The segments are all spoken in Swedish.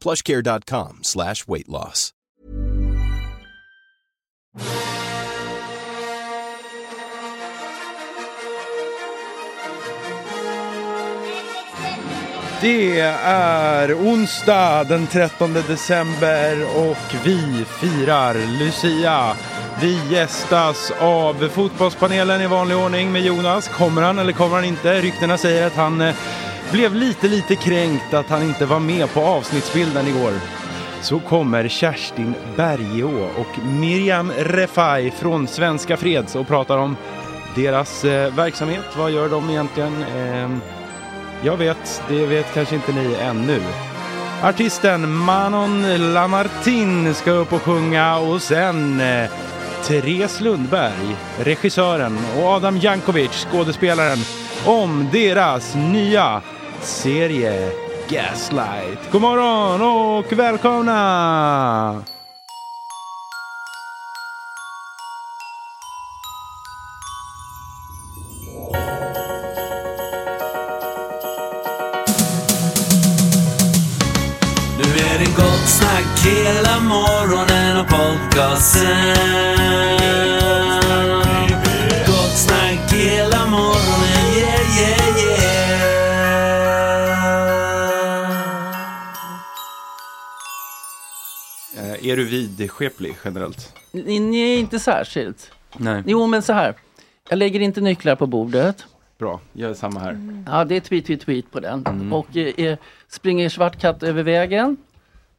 plushcare.com slash weight loss. Det är onsdag den 13 december och vi firar Lucia. Vi gästas av fotbollspanelen i vanlig ordning med Jonas. Kommer han eller kommer han inte? Ryktena säger att han eh, blev lite, lite kränkt att han inte var med på avsnittsbilden igår. Så kommer Kerstin Bergeå och Miriam Refai från Svenska Freds och pratar om deras eh, verksamhet. Vad gör de egentligen? Eh, jag vet, det vet kanske inte ni ännu. Artisten Manon Lamartin ska upp och sjunga och sen eh, Therese Lundberg, regissören, och Adam Jankovic, skådespelaren, om deras nya serie Gaslight. God morgon och välkomna! Nu är det gott snack hela morgonen och podcasten. Är du vidskeplig generellt? Nej, inte särskilt. Nej. Jo, men så här. Jag lägger inte nycklar på bordet. Bra, jag är samma här. Ja, det är tweet, tweet, tweet på den. Mm. Och eh, eh, springer svart katt över vägen.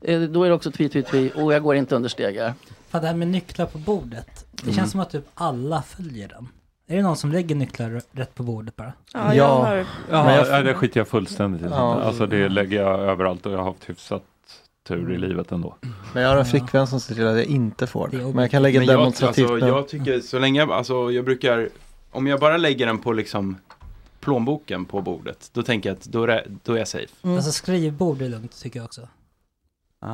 Eh, då är det också tweet, tweet, tweet. Och jag går inte under stegar. Fan, det här med nycklar på bordet. Det Mm. känns som att typ alla följer den. Är det någon som lägger nycklar rätt på bordet bara? Ja, jag har... Ja, Men jag- det skiter jag fullständigt i. Ja. Alltså det lägger jag överallt och jag har haft hyfsat tur i livet ändå. Men jag har en flickvän som ser till att jag inte får. Det Men jag kan lägga Men jag, demonstrativt alltså, nu. jag tycker så länge, alltså jag brukar, om jag bara lägger den på liksom plånboken på bordet, då tänker jag att då är, då är jag safe. Mm. Alltså skrivbord är lugnt tycker jag också. Ah.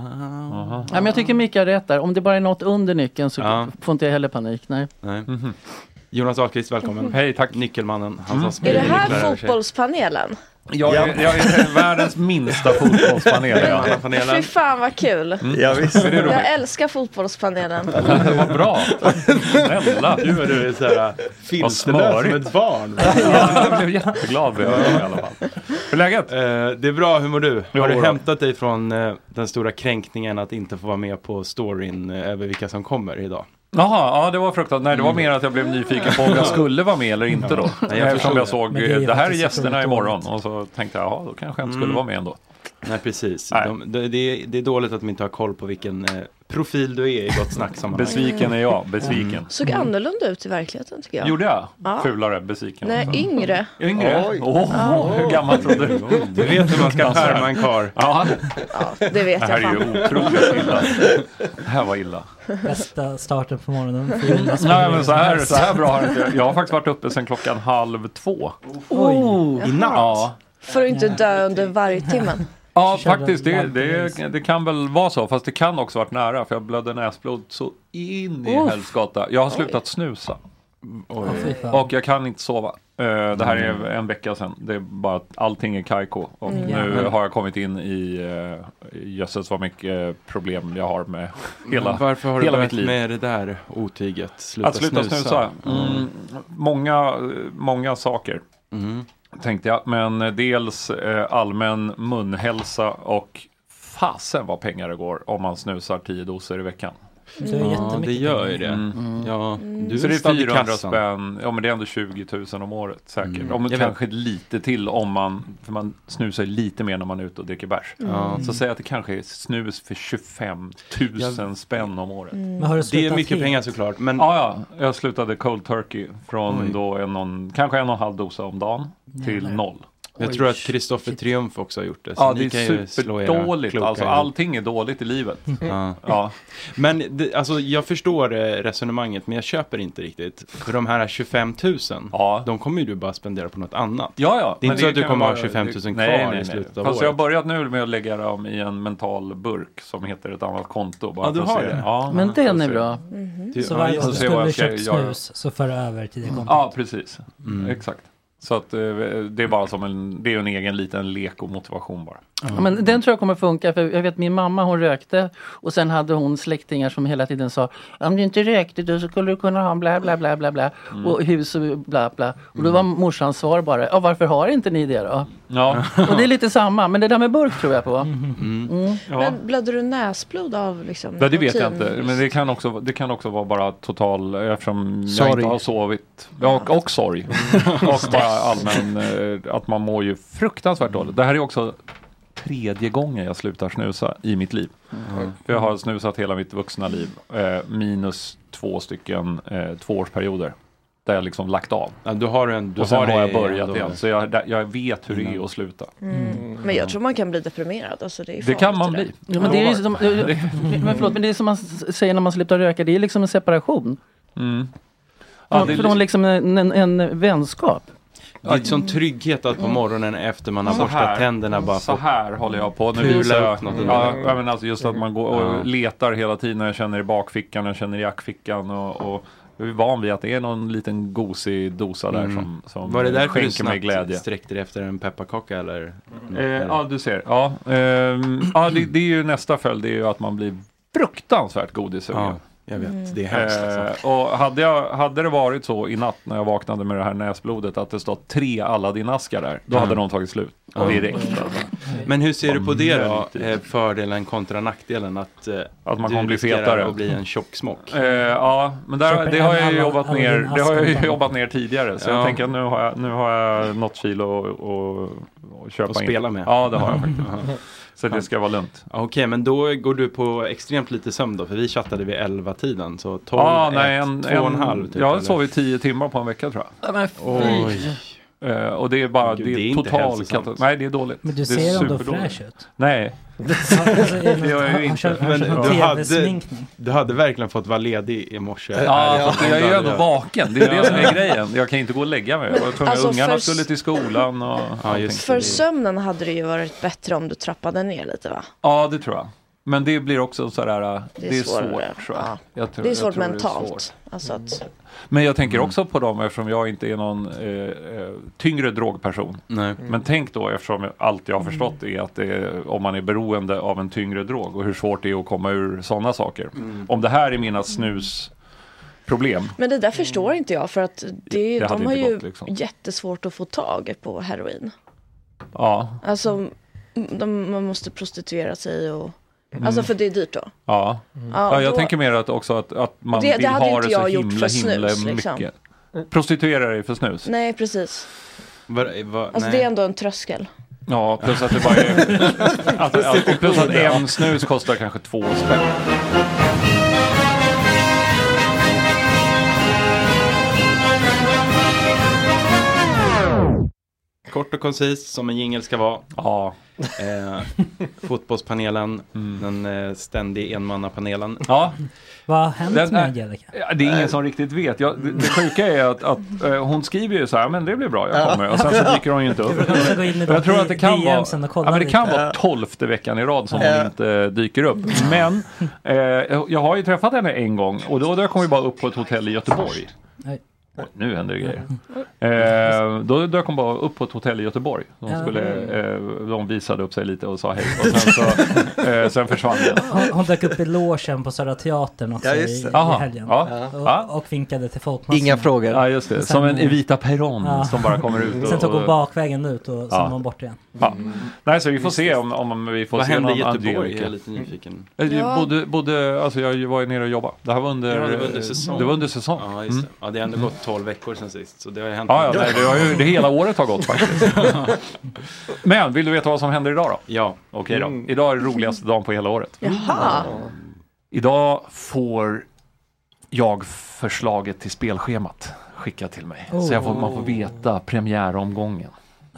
Ja, men jag tycker Micke har rätt där. Om det bara är något under nyckeln så Ja. får inte jag heller panik. Nej. Nej. Mhm. Jonas Ahlqvist, välkommen. Hej, tack. Nyckelmannen, han Mm. Är det här fotbollspanelen? Jag är, jag är världens minsta fotbollspanel. Ja. Fy fan vad kul! Ja, visst. Är? Jag älskar fotbollspanelen. Vad bra. Snälla. Gud vad du är såhär filterlös som ett barn. Ja, jag blev jätteglad vid det i alla fall. Hur är läget? Eh, det är bra, hur mår du? Jo, Har du hämtat dig från eh, den stora kränkningen att inte få vara med på storyn eh, över vilka som kommer idag? Jaha, ja det var fruktansvärt. Nej, det var mer att jag blev nyfiken på om jag skulle vara med eller inte då. Eftersom jag såg, det det här är gästerna imorgon. Och så tänkte jag, ja då kanske jag inte skulle Mm. vara med ändå. Nej precis, Nej. De, det, är, det är dåligt att de inte har koll på vilken eh, profil du är i Gott Snack sammanhang. Besviken är jag, besviken. Såg annorlunda ut i verkligheten tycker jag. Gjorde jag? Ja. Fulare, besviken Nej, också. yngre. Yngre? Oj. Åh, hur gammal trodde du? Du vet hur man ska skärma en karl. Ja, Ja, det vet det här jag är fan. ju otroligt illa. Det här var illa. Bästa starten på morgonen. Nej men så här, så här bra har jag inte. Jag har faktiskt varit uppe sedan klockan halv två. Oj. I natt? Ja, För att inte dö under vargtimmen. Ja faktiskt det, det, det kan väl vara så. Fast det kan också varit nära för jag blödde näsblod så in i helskotta. Jag har slutat snusa. Ja, fy fan. Och jag kan inte sova. Eh, det här är en vecka sedan. Det är bara att allting är kajko. Och nu Jävlar. har jag kommit in i uh, jösses vad mycket problem jag har med hela Men Varför har du hela mitt liv. med det där otyget? Sluta, Att sluta snusa. Mm, många, många saker Mm tänkte jag. Men eh, dels eh, allmän munhälsa och fasen vad pengar det går om man snusar 10 doser i veckan. Så det är Ja, det gör ju det. Mm. Ja, du Så det är stadd i 400 kassan. spänn, ja men det är ändå 20 000 om året säkert. Mm. Om Jag vet. kanske lite till om man, för man snusar lite mer när man är ute och dricker bärs. Ja. Så säg att det kanske är snus för 25 000 spänn om året. Du Det är mycket helt? pengar såklart. Men Ja, ja, jag slutade cold turkey från Oj. då en, någon, kanske en och en halv dosa om dagen till Jävlar. noll. Jag Oj, tror att. Kristoffer Triumf också har gjort det. Så Ja, det är superdåligt. Alltså allting är dåligt i livet. Ja. Ja, Men det, alltså, jag förstår eh, resonemanget, men jag köper inte riktigt. För de här 25 000, ja. de kommer ju du bara spendera på något annat. Ja, ja. Det är inte så att du kommer ha vara- 25 000 det- kvar nej, i nej, nej. slutet av Fast jag har året. börjat nu med att lägga dem i en mental burk som heter ett annat konto. Bara Ja, du har det? Ja, Men den att är bra. Du, Så ja, varje gång det. du skulle jag ska köpt snus så för över till det kontot. Ja, precis. Mm. Exakt. Så att eh, det är bara som en, det är en egen liten lek och motivation bara. Ja, men den tror jag kommer funka för jag vet min mamma hon rökte och sen hade hon släktingar som hela tiden sa om du inte rökte då skulle du kunna ha bla bla bla bla bla Mm. och hus och bla bla. Och då var morsans svar bara ja varför har inte ni det då? Ja, Och det är lite samma men det där med burk tror jag på. Mm. Mm. ja. Men blödde du näsblod av liksom? Ja, det vet jag inte. Men det kan också, det kan också vara bara total, eftersom jag Sorg. inte har sovit. Och, och sorg. och bara allmän, eh, att man mår ju fruktansvärt dåligt. Det här är också tredje gången jag slutar snusa i mitt liv. För Jag har snusat hela mitt vuxna liv. Eh, minus två stycken eh, tvåårsperioder. Där jag liksom lagt av. Ja, du har en, du och sen har, det jag börjat igen. Så jag, jag vet hur det är att sluta. Mm. Men jag tror man kan bli deprimerad. Alltså det, är Det kan man där. bli. Ja, men det är som, men förlåt, men det är som man säger när man slutar röka, det är liksom en separation. Mm. Ja, det från liksom en, en, en vänskap. Det är en sån trygghet att på morgonen efter man har Så borstat här. tänderna bara Så här håller jag på. Nu visar jag, ja, ja, men alltså just att man går och letar hela tiden. Jag känner i bakfickan, jag känner i jackfickan och, och jag är van vid att det är någon liten gosig dosa där Mm. som, som Var det du skänker mig snabbt glädje. sträckte dig efter en pepparkaka eller? Eh, ja, du ser. Ja, ehm, ja det, det är ju nästa följd, det är ju att man blir fruktansvärt godissugen. Ja, jag vet. Det är hemskt alltså. Eh, och hade, jag, hade det varit så i natt när jag vaknade med det här näsblodet att det stått tre Aladdin-askar där, då hade Mm. de tagit slut Ja. direkt. Alltså. Men hur ser du på det då? Eh, Fördelen kontra nackdelen att, eh, Att man kommer bli fetare. att bli en tjock smock? Eh, ja, men där, det har jag ju jobbat ner, det har jag jobbat ner tidigare. Så Ja. jag tänker att nu har jag, nu har jag något kilo och, och, och köpa Och in. spela med. Ja, det har jag faktiskt. Så det ska vara lugnt. Okej, men då går du på extremt lite sömn då? För vi chattade vid 11 tiden så 12, Ja, 1, nej, en, 2 och en halv typ? Jag har sovit tio timmar på en vecka tror jag. Ja, men Oj. Eh, och det är bara, Gud, det är, det är total katastrof. Nej, det är dåligt. Men du ser ändå fräsch ut. Nej, Alltså, Det gör jag ju inte. Men du hade-. Du hade verkligen fått vara ledig i morse. Ja, fast jag är ju ändå vaken. Det är det som är grejen. Jag kan inte gå och lägga mig. Jag var tvungen, Alltså, ungarna för- skulle till skolan och Ja, just För det. sömnen hade det ju varit bättre om du trappade ner lite va? Ja, det tror jag. Men det blir också sådär, äh, det är, Det är svårt tror jag. Ja. jag tror, Det är jag svårt tror mentalt. svårt. Alltså att, Men jag tänker också på dem eftersom jag inte är någon eh, eh, tyngre drogperson. Nej. Men tänk då eftersom allt jag har förstått är att det är, om man är beroende av en tyngre drog och hur svårt det är att komma ur sådana saker. Om det här är mina snusproblem. men det där förstår inte jag för att det, Det de har ju gått, liksom. jättesvårt att få tag på heroin. Ja, Alltså de, man måste prostituera sig och Alltså för det är dyrt då. ja. Ja, ja jag då- tänker mer att också att, att man Det- det vill hade ha det så himla för himla snus, liksom. mycket. Prostituera dig för snus? Nej precis. Var, var, Alltså nej. det är ändå en tröskel. Ja, plus att det bara är... att, att, plus att en snus kostar kanske två spänn. Kort och koncist som en jingel ska vara. Ja. Eh, fotbollspanelen, den eh, ständig enmannapanelen. Ja, Vad har hänt Den med Angelica? Det är ingen som riktigt vet. Jag, det, det sjuka är att, att eh, hon skriver ju så här, men det blir bra, jag kommer. Och sen så dyker hon ju inte upp. Jag tror att det kan vara, ja, men det kan vara tolfte veckan i rad som hon inte dyker upp. Men eh, jag har ju träffat henne en gång och då dök hon ju bara upp på ett hotell i Göteborg. Nej. Oj, nu händer det grejer. Eh, då dök hon bara upp på ett hotell i Göteborg. De, skulle, eh, de visade upp sig lite och sa hej. Och sen, så, eh, sen försvann den. Hon, hon dök upp i logen på Södra Teatern också Ja, i, i helgen. Ja. Och, och vinkade till folkmassorna. Inga frågor. Ja just det, Sen- som en Evita Peron Ja. som bara kommer ut. Och, Sen tog hon bakvägen ut och sen Ja. var hon borta igen. Ja. Nej, så vi får se om, om vi får Vad se hände i någon Göteborg? Jag är lite nyfiken. Jag Ja. bodde, bodde, alltså jag var ju nere och jobbade. Det här var under, Ja, det var under säsong. Det var under säsong. Ja, just det. Ja, det har ändå gått 12 veckor sedan sist. Så det har ju hänt Ja, ja nej, det, har ju, det hela året har gått faktiskt. Men vill du veta vad som händer idag då? Ja. Okej då. Idag är det roligaste dagen på hela året. Jaha. Idag får jag förslaget till spelschemat skickat till mig. Så jag får, man får veta premiäromgången.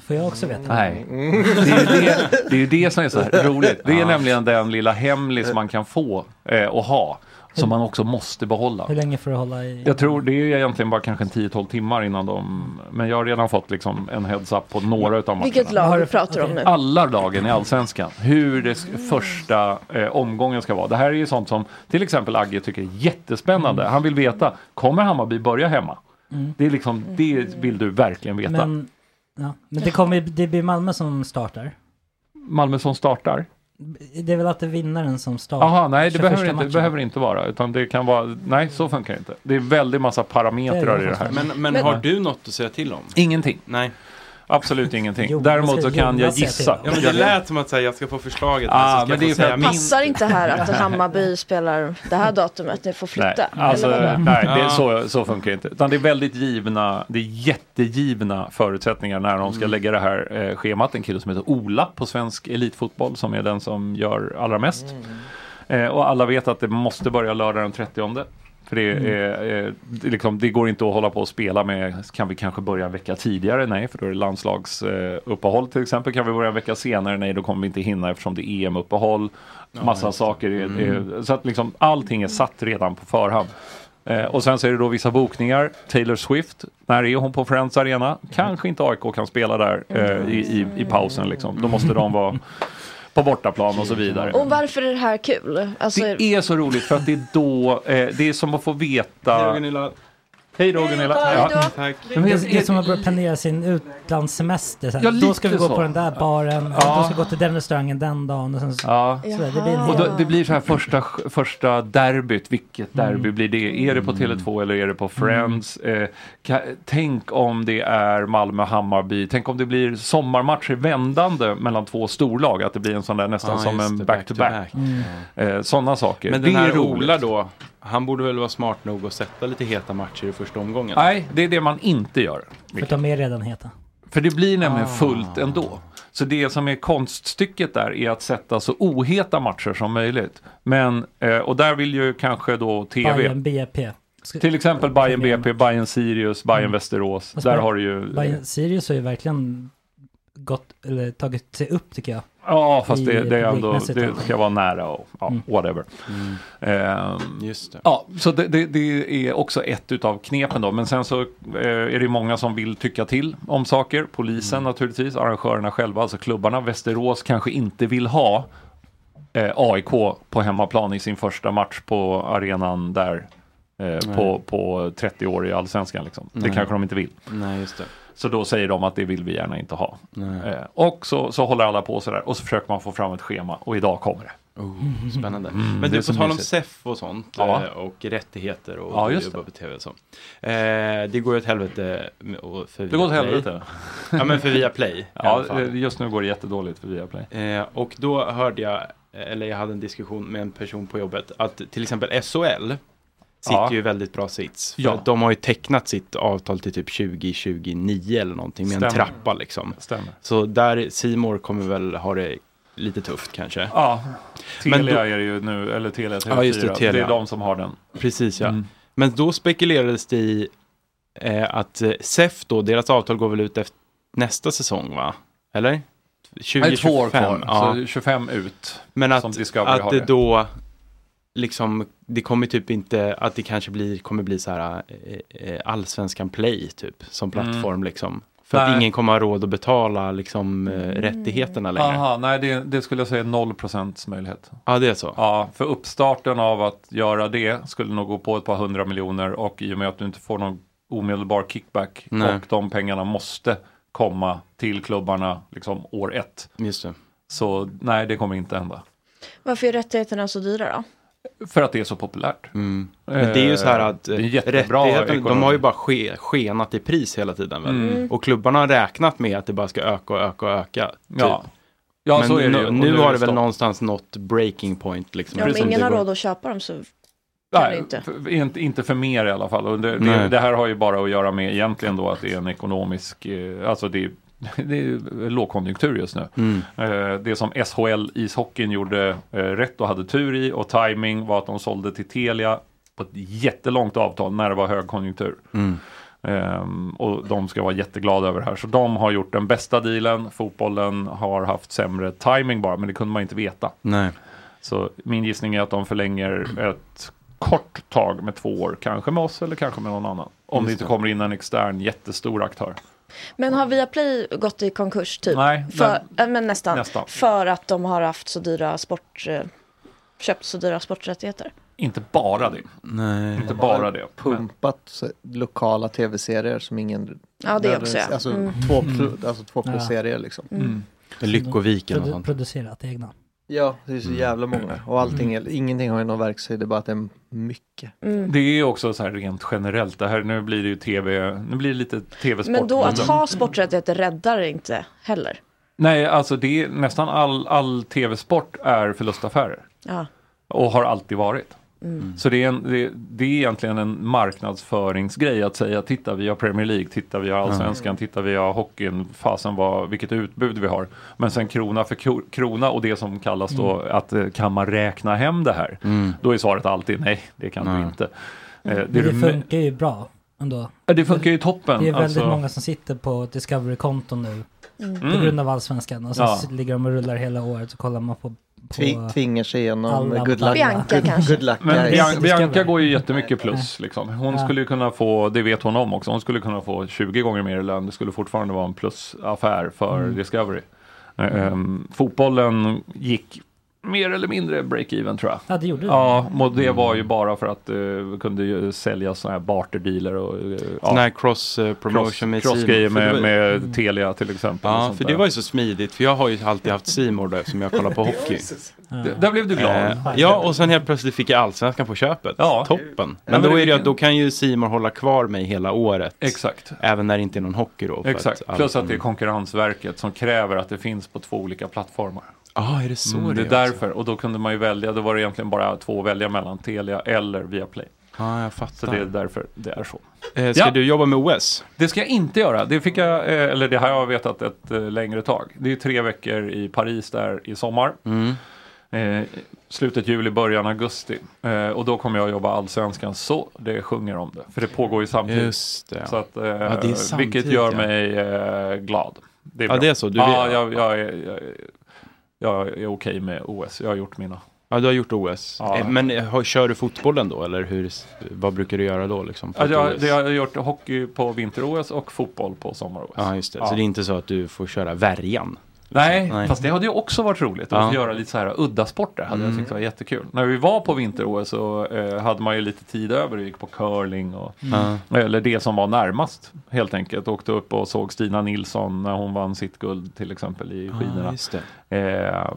Får jag också veta? Nej, det är ju det, det, är ju det som är så här roligt. Det är nämligen den lilla hemlis man kan få eh, och ha. Som man också måste behålla. Hur länge får du hålla i? Jag tror det är egentligen bara kanske en 10-12 timmar innan de... Men jag har redan fått liksom en heads-up på några utav matcherna. Vilket lag pratar du om nu? Alla lagen i Allsvenskan. Hur det sk- första eh, omgången ska vara. Det här är ju sånt som till exempel Agge tycker är jättespännande. Han vill veta, kommer Hammarby börja hemma? Mm. Det är liksom, det vill du verkligen veta. Men, ja. Men det, kommer, det blir Malmö som startar. Malmö som startar? Det är väl alltid vinnaren som startar? Jaha, nej det 21 behöver, inte, det behöver inte vara. Utan det kan vara, nej så funkar det inte. Det är väldigt massa parametrar Det är i det här. Men, men, Men- har du något att säga till om? Ingenting. Nej. Absolut ingenting. Jonas Däremot så kan jag gissa. Ja, men det lät som att säga, jag ska få förslaget. Ah, men jag det är säga min. Passar inte här att Hammarby spelar det här datumet, ni får Nej, flytta? alltså, Eller vadå? nej det, Ja. så, så funkar det inte. Utan det är väldigt givna, det är jättegivna förutsättningar när de ska Mm. lägga det här eh, schemat. En kille som heter Ola på svensk elitfotboll som är den som gör allra mest. Mm. Eh, och alla vet att det måste börja lördag den 30. För det, Mm. är, det, liksom, det går inte att hålla på och spela med, kan vi kanske börja en vecka tidigare? Nej, för då är det landslagsuppehåll till exempel. Kan vi börja en vecka senare? Nej, då kommer vi inte hinna eftersom det är EM-uppehåll. Massa saker. Är, Mm. så att liksom allting är satt redan på förhand. Eh, och sen så är det då vissa bokningar. Taylor Swift, när är hon på Friends Arena? Kanske inte AIK kan spela där eh, i, i, i pausen liksom. Då måste de vara på bortaplan och så vidare. Och varför är det här kul? Alltså, Det är så roligt för att det är då, eh, det är som att få veta... Hej då Gunilla. Hej då. Ja. Tack. Det är, det är som att börja planera sin utlandssemester. Så här. Ja, då ska vi gå så. på den där baren, Ja. då ska vi gå till den restaurangen den dagen. Och sen så, Ja. så där. Det blir Och då, det blir så här första, första derbyt, vilket derby blir det? Är det på Tele2 eller är det på Friends? Eh, ka- tänk om det är Malmö-Hammarby, tänk om det blir sommarmatcher vändande mellan två storlag, att det blir en sån där nästan Ja, som en back-to-back. Mm. Eh, Sådana saker. Men det den här är roligt. Ola då, han borde väl vara smart nog att sätta lite heta matcher i första omgången? Nej, det är det man inte gör. För att de är redan heta. För det blir nämligen Ah. fullt ändå. Så det som är konststycket där är att sätta så oheta matcher som möjligt. Men, eh, och där vill ju kanske då TV, Bayern BP. Ska- till exempel Bayern. BP, Bayern Sirius, Bayern Mm. Västerås. Där har du ju... Bayern Sirius har ju verkligen gått, eller tagit sig upp tycker jag. Ja, fast det, det är ändå, det ska vara nära och ja, Mm. whatever. Ehm, Just det. Ja, så det, det, det är också ett utav knepen då. Men sen så eh, är det många som vill tycka till om saker. Polisen naturligtvis, arrangörerna själva, alltså klubbarna. Västerås kanske inte vill ha eh, AIK på hemmaplan i sin första match på arenan där eh, på, på 30 år i allsvenskan. Liksom. Det kanske de inte vill. Nej, just det. Så då säger de att det vill vi gärna inte ha. Eh, och så, så håller alla på sådär och så försöker man få fram ett schema och idag kommer det. Oh, spännande. Mm, Men det du, på tal om. SEF och sånt Ja. eh, och rättigheter och Ja, just jobba på tv och så. Eh, det går ju åt helvete och för Det går åt helvete. Ja, men för Viaplay. Ja, eh, just nu går det jättedåligt för Viaplay. Eh, och då hörde jag, eller jag hade en diskussion med en person på jobbet, att till exempel SHL sitter Ja. ju väldigt bra sits. Ja. de har ju tecknat sitt avtal till typ 2029 eller någonting med en Stämmer. trappa liksom. Stämmer. Så där, Simor kommer väl ha det lite tufft kanske. Ja, Telia då- är det ju nu, eller Telia TV4. Ja, just det, Telia. det är de som har den. Precis ja. Mm. Men då spekulerades det i eh, att eh, SEF då, deras avtal går väl ut efter nästa säsong va? Eller? Nej, två år 2025. kvar, Ja. så 25 ut. Men att, att det. då liksom, det kommer typ inte, att det kanske blir, kommer bli så här eh, eh, allsvenskan play typ som plattform liksom. För att Mm. Nej. ingen kommer ha råd att betala liksom eh, rättigheterna längre. Aha, nej det, det skulle jag säga 0% möjlighet. Ja, det är så. Ja, för uppstarten av att göra det skulle nog gå på ett par hundra miljoner och i och med att du inte får någon omedelbar kickback Nej. och de pengarna måste komma till klubbarna liksom år ett. Just det. Så nej, det kommer inte hända. Varför är rättigheterna så dyra då? För att det är så populärt. Mm. Men det är ju så här att Det är eh, jättebra rättigheten, de har ju bara ske, skenat i pris hela tiden. Väl? Mm. Och klubbarna har räknat med att det bara ska öka och öka och öka. Typ. Ja. Ja, Men så är det nu, ju. Nu är har det väl stopp. någonstans nått breaking point. Liksom, Ja, om ingen har råd att köpa dem så kan det Nej, inte. för- inte, inte för mer i alla fall. Och det, det, det här har ju bara att göra med egentligen då att det är en ekonomisk, eh, alltså det, är- det är lågkonjunktur just nu. Mm. Eh, det som SHL ishockeyn gjorde eh, rätt och hade tur i och timing var att de sålde till Telia på ett jättelångt avtal när det var högkonjunktur. Mm. Ehm, och de ska vara jätteglada över det här. Så de har gjort den bästa dealen. Fotbollen har haft sämre timing bara, men det kunde man inte veta. Nej. Så min gissning är att de förlänger ett kort tag med två år. Kanske med oss eller kanske med någon annan. Om det inte kommer in en extern jättestor aktör. Men har Viaplay gått i konkurs typ? Nej, För, äh, men nästan. Nästan. För att de har haft så dyra sport... eh, Köpt så dyra sporträttigheter. Inte bara det. Nej. Inte bara det. Pumpat lokala tv-serier som ingen... Ja, det också, ja. Alltså, Mm. två, plus, alltså två plus-serier liksom. Mm. Lyckoviken och sånt. producerat egna. Ja, det är så Mm. jävla många. Och allting, är, ingenting har ju någon verkshöjd, det är bara att det är mycket. Mm. Det är också så här rent generellt. Det här, nu blir det ju tv, nu blir det lite tv-sport. Men då att ha sporträttigheter räddar inte heller. Nej, alltså det är, nästan all, all tv-sport är förlustaffärer. Ja. Och har alltid varit. Mm. Så det är, en, det, det är egentligen en marknadsföringsgrej att säga titta vi har Premier League, titta vi har Allsvenskan, titta vi har hockeyn, fasen vad, vilket utbud vi har. Men sen krona för kro- krona och det som kallas då att eh, kan man räkna hem det här? Mm. Då är svaret alltid nej, det kan du inte. Eh, det, det funkar ju bra ändå. Det funkar ju toppen. Det är väldigt alltså. många som sitter på Discovery-konton nu. Mm. På grund av allsvenskan. Och sen Ja. ligger de och rullar hela året så kollar man på Tvi- tvingar sig igenom good luck. Bianca kanske. good luck Men. Bian- Bianca går ju jättemycket plus. Liksom. Hon Ja. skulle kunna få, det vet hon om också, hon skulle kunna få 20 gånger mer i lön. Det skulle fortfarande vara en plusaffär för Mm. Discovery. Eh, ehm, fotbollen gick mer eller mindre break-even tror jag. Ja, det gjorde det. Ja, och det var ju bara för att uh, vi kunde ju sälja sådana här barterdealer och uh, Sån här cross eh, promotion med det med, med Telia till exempel. och Ja, sånt för där. det var ju så smidigt. För jag har ju alltid haft Simor där eftersom jag kollar på hockey. D- Där blev du glad. Eh, ja, och sen helt plötsligt fick jag allsvenskan på köpet. Ja. Toppen. Men men då, det är det, då kan ju Simor hålla kvar mig hela året. Exakt. Även när det inte är någon hockey då. Exakt, att plus att det är Konkurrensverket som kräver att det finns på två olika plattformar. Ja, är det så Mm, det det är är därför, och då kunde man ju välja, då var det egentligen bara två att välja mellan, Telia eller Viaplay. Ja, jag Så fattar. det är därför det är så. Eh, ska Ja. du jobba med OS? Det ska jag inte göra, det fick jag, eh, eller det har jag vetat ett eh, längre tag. Det är tre veckor i Paris där i sommar. Mm. Eh, slutet juli, början augusti. Eh, och då kommer jag jobba allsvenskan så det sjunger om det. För det pågår ju samtidigt. Just det. Så att, eh, det är vilket samtidigt, gör ja. mig eh, glad. Det är Ja, bra. det är så. Du ja, vet- jag, jag, är- jag, jag är okej med OS. Jag har gjort mina. Ja, du har gjort OS. Ja. Eh, Men eh, har, kör du fotbollen då? Eller hur, vad brukar du göra då? Liksom, Ja, jag, jag har gjort hockey på vinter-OS och fotboll på sommar-OS. Ja, just det. Så det är inte så att du får köra värjan? Nej, Nej. fast det hade ju också varit roligt att Ja. göra lite så här udda sporter. Hade jag Mm. tyckt var jättekul. När vi var på vinter-OS så eh, hade man ju lite tid över och gick på curling och Mm. eller det som var närmast helt enkelt. Åkte upp och såg Stina Nilsson när hon vann sitt guld till exempel i skidorna. just det. Eh,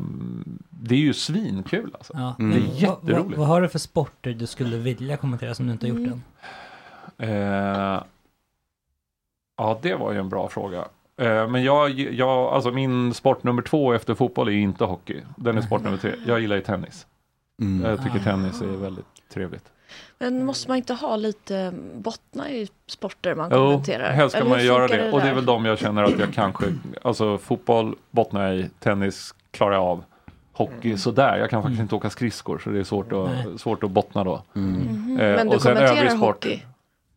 det är ju svinkul alltså. Ja. Mm. Det är Vad- jätteroligt. Vad, vad har du för sporter du skulle vilja kommentera som du inte har gjort Mm. än? Eh, ja, det var ju en bra fråga. Eh, men jag, jag, alltså min sport nummer två efter fotboll är inte hockey. Den är sport nummer tre. Jag gillar ju tennis. Mm. Jag tycker tennis är väldigt trevligt. Men måste man inte ha lite bottna i sporter man Jo, kommenterar? helst ska man göra funkar det. Och det är väl de jag känner att jag kanske, alltså fotboll bottnar jag i, tennis klarar jag av. Hockey sådär, jag kan faktiskt Mm. inte åka skridskor så det är svårt att, svårt att bottna då. Mm. Mhm. Eh, Men du och sen kommenterar övrig sport. hockey?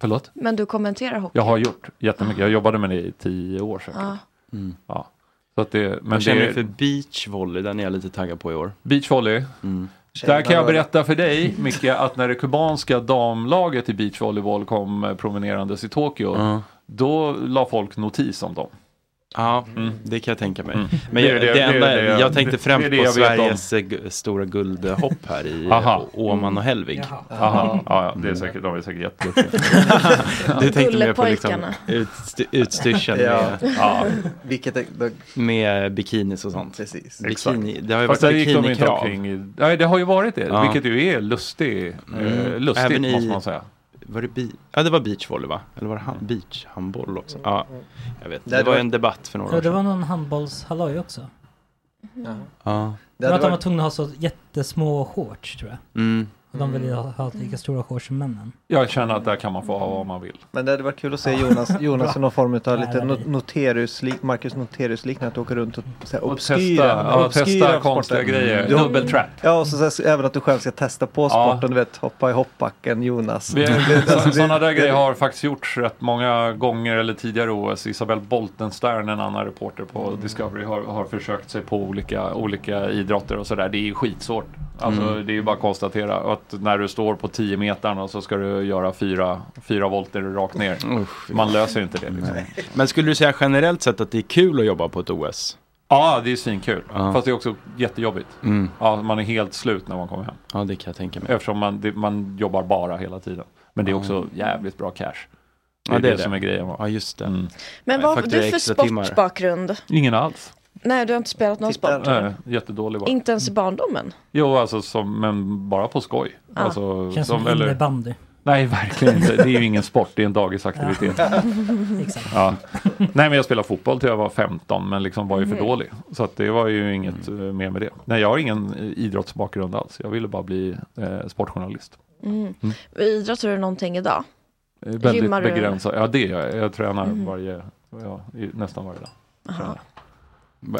Förlåt? Men du kommenterar hockey? Jag har gjort jättemycket, jag jobbade med det i tio år säkert. Ja. Mm. Ja. Så att det, men Vad känner det du för beachvolley? Den är jag lite taggad på i år. beachvolley. Mm. Där kan jag berätta för dig Micke att när det kubanska damlaget i beachvolleyboll kom eh, promenerandes i Tokyo Ja. då la folk notis om dem. Ja, Mm. det kan jag tänka mig. Mm. Men Det är jag, det- det, det enda, det- jag tänkte det- främst det är det på jag. Sveriges eh, stora guldhopp här i eh, Åman och Hälvig. Aha, ja, ja, det är säkert, de är säkert jätteduktiga. Du tänkte mer på liksom utst- utstyrseln Ja. med, Ja, Vilket är, då, med bikinis och sånt. precis. Bikini, det har ju fast varit de bikinikrav. i, Nej, det har ju varit det, Ja. vilket ju är lustig, Mm. eh, lustigt Även i- måste man säga. Var det bi- ja, det var beachvolley va? Eller var det han- beachhandboll också? Ja, jag vet. Det det var en debatt för några Ja, år det var sedan. någon handbollshalloj också. Ja. Det Det var att de var tvungna att ha så jättesmå shorts tror jag. Mm. Och de ville ha, ha lika stora shorts som männen. Jag känner att där kan man få ha vad man vill. men det hade varit kul att se Jonas, Jonas i någon form av lite det no, blir- Noterius, lik- Marcus Noterius liknande att åka runt och, så här, Och obskyra, testa, ja, obskyra testa konstiga grejer. Du- Double trap. Ja, och så, så, även att du själv ska testa på Ja. sporten, du vet, hoppa i hoppbacken, Jonas. Sådana där grejer har faktiskt gjorts rätt många gånger eller tidigare OS. Isabel Boltenstern, en annan reporter på Mm. Discovery, har, har försökt sig på olika, olika idrotter och sådär. Det är ju skitsvårt. Alltså, Mm. Det är ju bara att konstatera att när du står på 10 meter och så ska du göra fyra, fyra volter rakt ner. Usch, Man löser inte det. Liksom. Men skulle du säga generellt sett att det är kul att jobba på ett OS? Ja, det är svinkul. Ja. Fast det är också jättejobbigt. Mm. Ja, man är helt slut när man kommer hem. Ja, det kan jag tänka mig. Eftersom man, det, man jobbar bara hela tiden. Men det är också jävligt bra cash. Det är Ja, det är det, som är grejen. va? Ja, just det. Mm. Men vad har du för sportbakgrund? Ingen alls. Nej, du har inte spelat någon Titta. sport? Nej, jättedålig bara. Inte ens i barndomen? Jo, alltså som, men bara på skoj. Ah. Alltså, Känns som, som, eller, innebandy. nej, verkligen inte. Det är ju ingen sport, det är en dagisaktivitet. Exakt. Ja. Nej, men jag spelade fotboll till jag var 15, men liksom var ju för Mhm. dålig. Så att det var ju inget eh, mer med det. Nej, jag har ingen eh, idrottsbakgrund alls. Jag ville bara bli eh, sportjournalist. Mm. Mm. Idrottar du någonting idag? Eh, Väldigt Gymmar du? begränsat. Ja, det gör jag. Jag tränar Mhm. varje, ja, nästan varje dag.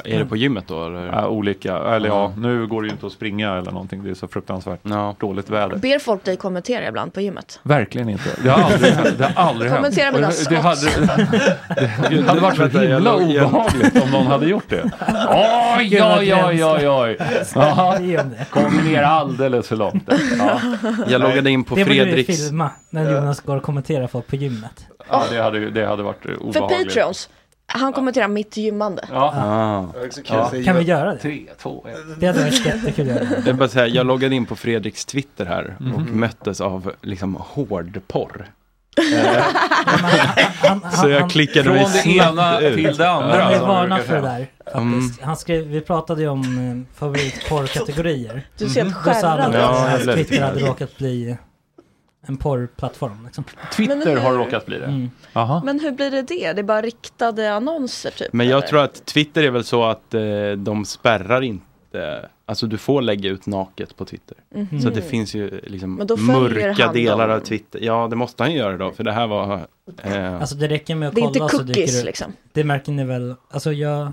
Är det på gymmet då? Eller? Ja, olika, eller ja, Ja. nu går det ju inte att springa eller någonting. Det är så fruktansvärt dåligt väder. Ber folk dig kommentera ibland på gymmet? Verkligen inte. Det har aldrig. Det har aldrig hänt. Kommentera mina Och det, det, hade, det hade varit så himla obehagligt om någon hade gjort det. Oj, oj, oj, oj, oj. Ja, kom ner alldeles för långt. Ja. Jag loggade in på det borde vi Fredriks... filma när Jonas går och kommenterar folk på gymmet. Ja, det hade, det hade varit För obehagligt. Patreons, han kommenterar mitt gymmande. Ja. Ah. Ja. Kan vi göra det? Tre, två, ett. Det hade varit jättekul att göra. Jag, bara säga, jag loggade in på Fredriks Twitter här och Mhm. möttes av liksom hårdporr. Han, Så jag klickade mig Från det snabbt ena ut. till det andra. Han man varnad för det där. Mm. Han skrev, vi pratade ju om eh, favoritporrkategorier. Du ser helt Då sa han skärrad att Ja, Twitter hade råkat bli en porrplattform. Liksom. Twitter hur- har råkat bli det. Mm. Men hur blir det det? Det är bara riktade annonser typ? Men jag eller? tror att Twitter är väl så att eh, de spärrar inte Alltså du får lägga ut naket på Twitter. Mhm. Så det finns ju liksom Men då följer mörka delar av Twitter. Ja det måste han ju göra då för det här var eh, Alltså det räcker med att Det är kolla inte så dyker cookies det liksom. Det märker ni väl. Alltså jag,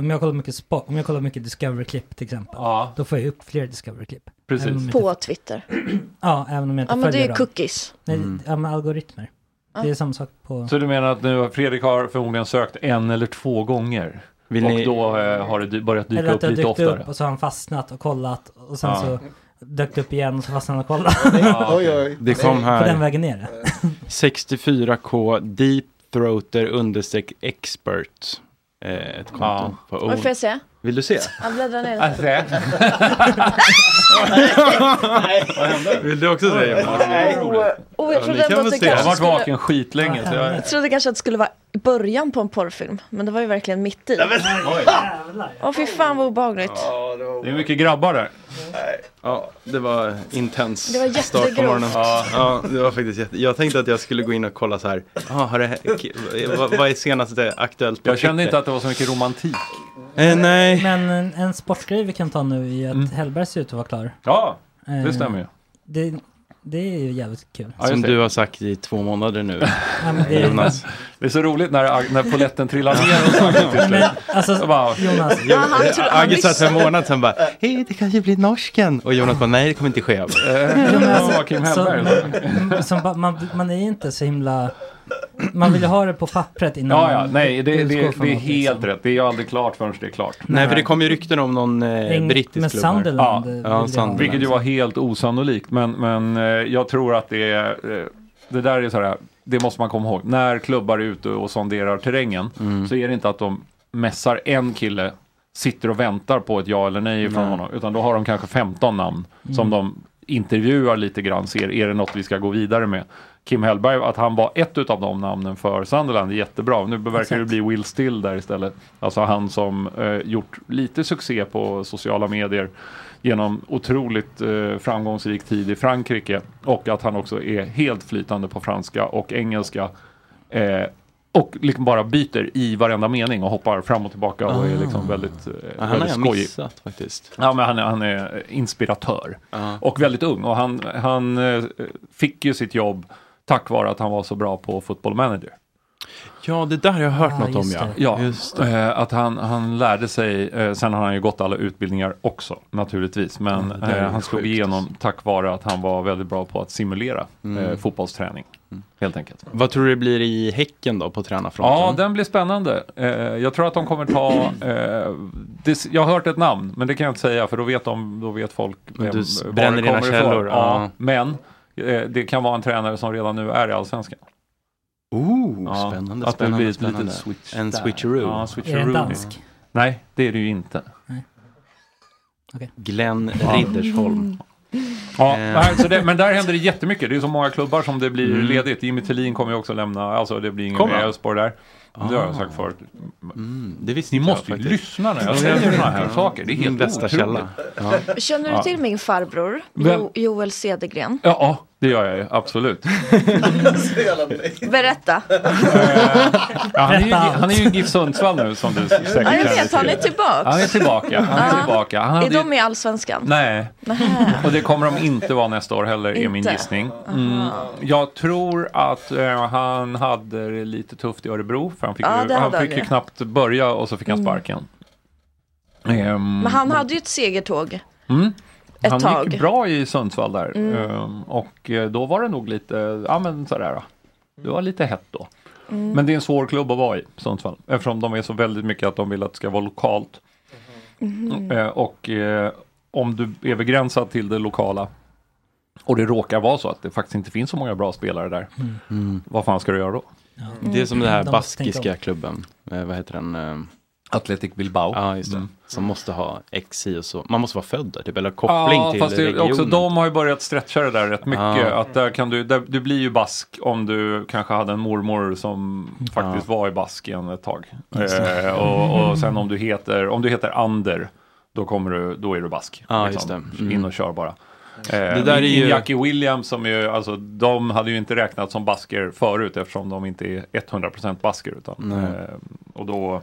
om jag kollar mycket sport, om jag kollar mycket Discovery-klipp till exempel. Ja, Då får jag upp fler Discovery-klipp. Precis. Inte- På Twitter. Ja, även om jag inte Ja men det följer är dem. cookies. Nej, Mm. ja men algoritmer. Ja. Det är samma sak på... Så du menar att nu har Fredrik har förmodligen sökt en eller två gånger? Vill och ni- då eh, har det börjat dyka Eller att upp det har lite dykt oftare? upp och så har han fastnat och kollat och sen Ja. så dök upp igen och så fastnade han och kollade. Ja. Oj, oj. Det kom På den här vägen ner. 64k deep throater understreck expert. Eh, ett konto Ja. på Own. får jag se? Vill du se? Jag bläddrar ner lite. Vill du också se? Oh, oh, jag Ja, trodde ändå att det se. Jag har kanske varit vaken skitlänge. Så jag... Jag trodde kanske att det skulle vara i början på en porrfilm. Men det var ju verkligen mitt i. Åh fy fan vad obehagligt. Det är mycket grabbar där. Ja, det var intens Det var start på morgonen. Ja. ja, det var faktiskt jätte... Jag tänkte att jag skulle gå in och kolla så här. Ah, har det... vad, vad är senaste aktuellt på Jag kände inte att det var så mycket romantik. Eh, nej. Men en, en sportgrej vi kan ta nu är att Mm. Hellberg ser ut att vara klar. Ja, det Eh, stämmer ju. Det, det är ju jävligt kul. Ja, Som du har sagt i två månader nu. Det Jonas. Det är så roligt när, när poletten trillar ner och så. till slut. men alltså, bara, Jonas, Agge satt för en månad sedan bara, hej det kan ju bli norsken. Och Jonas bara, nej det kommer inte ske. Kim så, man, man är inte så himla... Man vill ju ha det på pappret innan Ja, ja, man nej, det, utgår det, från det är något, helt liksom. rätt. Det är ju aldrig klart förrän det är klart. Nej för det kom ju rykten om någon eh, Eng- brittisk med klubb här. Sunderland. Ja, eh, vill ja, jag ha. Sunderland. Vilket ju var helt osannolikt. Men, men eh, jag tror att det är, eh, det där är så här, det måste man komma ihåg. När klubbar är ute och sonderar terrängen Mm. så är det inte att de mässar en kille, sitter och väntar på ett ja eller nej från Nej. honom. Utan då har de kanske 15 namn Mm. som de intervjuar lite grann, ser är det något vi ska gå vidare med. Kim Hellberg, att han var ett utav de namnen för Sunderland är jättebra. Nu verkar det bli Will Still där istället. Alltså han som eh, gjort lite succé på sociala medier genom otroligt eh, framgångsrik tid i Frankrike och att han också är helt flytande på franska och engelska. Eh, och liksom bara byter i varenda mening och hoppar fram och tillbaka och är liksom väldigt, eh, han har väldigt jag skojig. missat faktiskt. Ja, men han, är- han är inspiratör Ja. och väldigt ung och han, han eh, fick ju sitt jobb tack vare att han var så bra på football manager. Ja, det där har jag hört Ah, något om ja. det. Ja, Just det. eh, att han, han lärde sig, eh, sen har han ju gått alla utbildningar också naturligtvis, men eh, ju han slog igenom tack vare att han var väldigt bra på att simulera Mm. eh, fotbollsträning. Helt enkelt. Vad tror du det blir i Häcken då på tränarfronten? Ja, den blir spännande. Jag tror att de kommer ta, det, jag har hört ett namn, men det kan jag inte säga för då vet, de, då vet folk vem, du var det dina kommer ifrån. källor, Ja, ja. Men det kan vara en tränare som redan nu är i Allsvenskan. Oh, Ja, spännande, att det spännande, blir ett spännande. litet switch En switcheroo. Ja, Är switcheroo. det en dansk? Nej, det är det ju inte. Glenn Riddersholm. Ja, Eh. nej, så det, men där händer det jättemycket. Det är så många klubbar som det blir Mm. ledigt. Jimmy Tillin kommer ju också lämna, alltså det blir ingen mer? Elfsborg där. Det har jag Ah. sagt förut. Mm, det visste Ni inte jag måste ju faktiskt. lyssna när jag säger sådana här saker. Det är Min helt bästa otroligt. källa. Ja. Känner du till min farbror? Jo, Joel Cedergren. Ja, det gör jag ju, absolut. Berätta. Ja, han, är ju, han är ju i GIF Sundsvall nu som du säkert Ja, jag känner vet, han är till. tillbaks. Han är tillbaka. Han är tillbaka. Han Är de i Allsvenskan? Nej, och det kommer de inte vara nästa år heller är min gissning. Mm. Jag tror att eh, han hade det lite tufft i Örebro för han fick, Ja, ju, det han fick ju knappt börja och så fick han Mm. sparken. Ehm, Men han hade ju ett segertåg. Mm. Ett han tag. gick bra i Sundsvall där. Mm. Ehm, och eh, då var det nog lite, ja men sådär. Det var lite hett då. Mm. Men det är en svår klubb att vara i, Sundsvall. Eftersom de är så väldigt mycket att de vill att det ska vara lokalt. Mhm. Eh, och eh, om du är begränsad till det lokala och det råkar vara så att det faktiskt inte finns så många bra spelare där. Mm. Vad fan ska du göra då? Det är som den här tänka baskiska klubben. Eh, vad heter den? Athletic Bilbao. Ja, just det. Mm. Som måste ha X i och så. Man måste vara född där, typ, eller koppling Ja, till fast det, regionen. också de har ju börjat stretcha det där rätt mycket. Ja. Att där kan du, där, du blir ju bask om du kanske hade en mormor som faktiskt var i Baskien ett tag. Eh, och, och sen om du heter, om du heter Ander, då, kommer du, då är du bask. Liksom. Ja, just det. Mm. In och kör bara. Eh, Det där är ju- Jackie Williams som ju, alltså de hade ju inte räknats som basker förut eftersom de inte är 100% basker. Utan, eh, och då,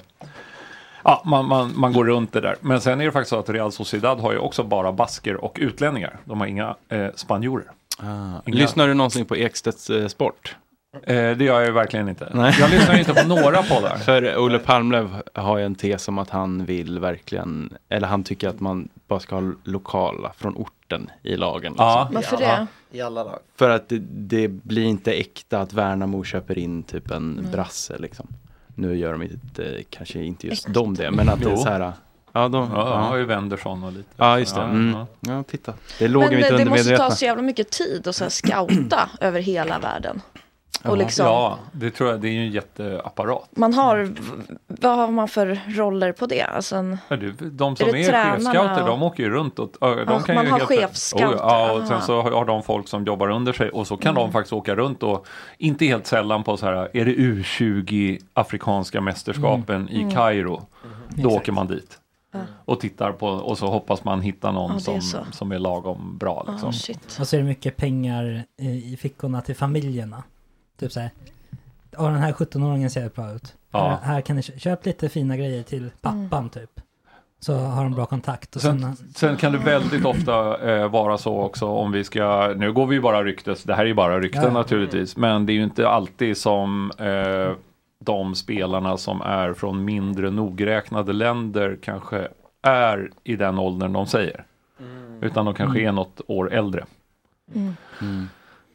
ja, man, man, man går runt det där. Men sen är det faktiskt så att Real Sociedad har ju också bara basker och utlänningar. De har inga eh, spanjorer. Ah. Inga- Lyssnar du någonsin på Ekstedts eh, Sport? Eh, det gör jag ju verkligen inte. Nej. Jag lyssnar inte på några poddar. För Olle Palmlöv har ju en tes om att han vill verkligen, eller han tycker att man bara ska ha lokala från orten i lagen. Liksom. Ja. Varför det? I alla lag. För att det, det blir inte äkta att Värnamo köper in typ en brasse liksom. Nu gör de inte, kanske inte just de det, men att det är så här. Ja, de, Ja, de har ja. ju Wendersson och lite. ja just det. Ja, Mm. ja. Ja, titta. Det låg Men mitt eh, det måste ta så jävla mycket tid att så här scouta över hela världen. Och liksom, Ja, det tror jag. Det är ju en jätteapparat. man har, vad har man för roller på det? Alltså en, Ja, du, de som Är är, det tränarna chefscouter, och- de åker ju runt och ja, de Ja, kan man ju har chefscouter, Oh, ja, och sen så har de folk som jobbar under sig och så kan Mm. de faktiskt åka runt och inte helt sällan på så här, är det U20 afrikanska mästerskapen i Mm. Kairo, då Exakt. åker man dit. Och tittar på och så hoppas man hitta någon Ja, som, så. som är lagom bra. Liksom. oh. Och så är det mycket pengar i fickorna till familjerna. Typ så här. Ja, den här 17-åringen ser bra ut. Ja. Här, här kan ni kö- köpa lite fina grejer till pappan typ. Så har de bra kontakt. Och sen, Sen, sen kan det väldigt ofta eh, vara så också om vi ska, nu går vi ju bara ryktes, det här är ju bara rykten Ja. naturligtvis, men det är ju inte alltid som eh, de spelarna som är från mindre nogräknade länder kanske är i den åldern de säger. Utan de kanske Mm. är något år äldre. Mm. Mm.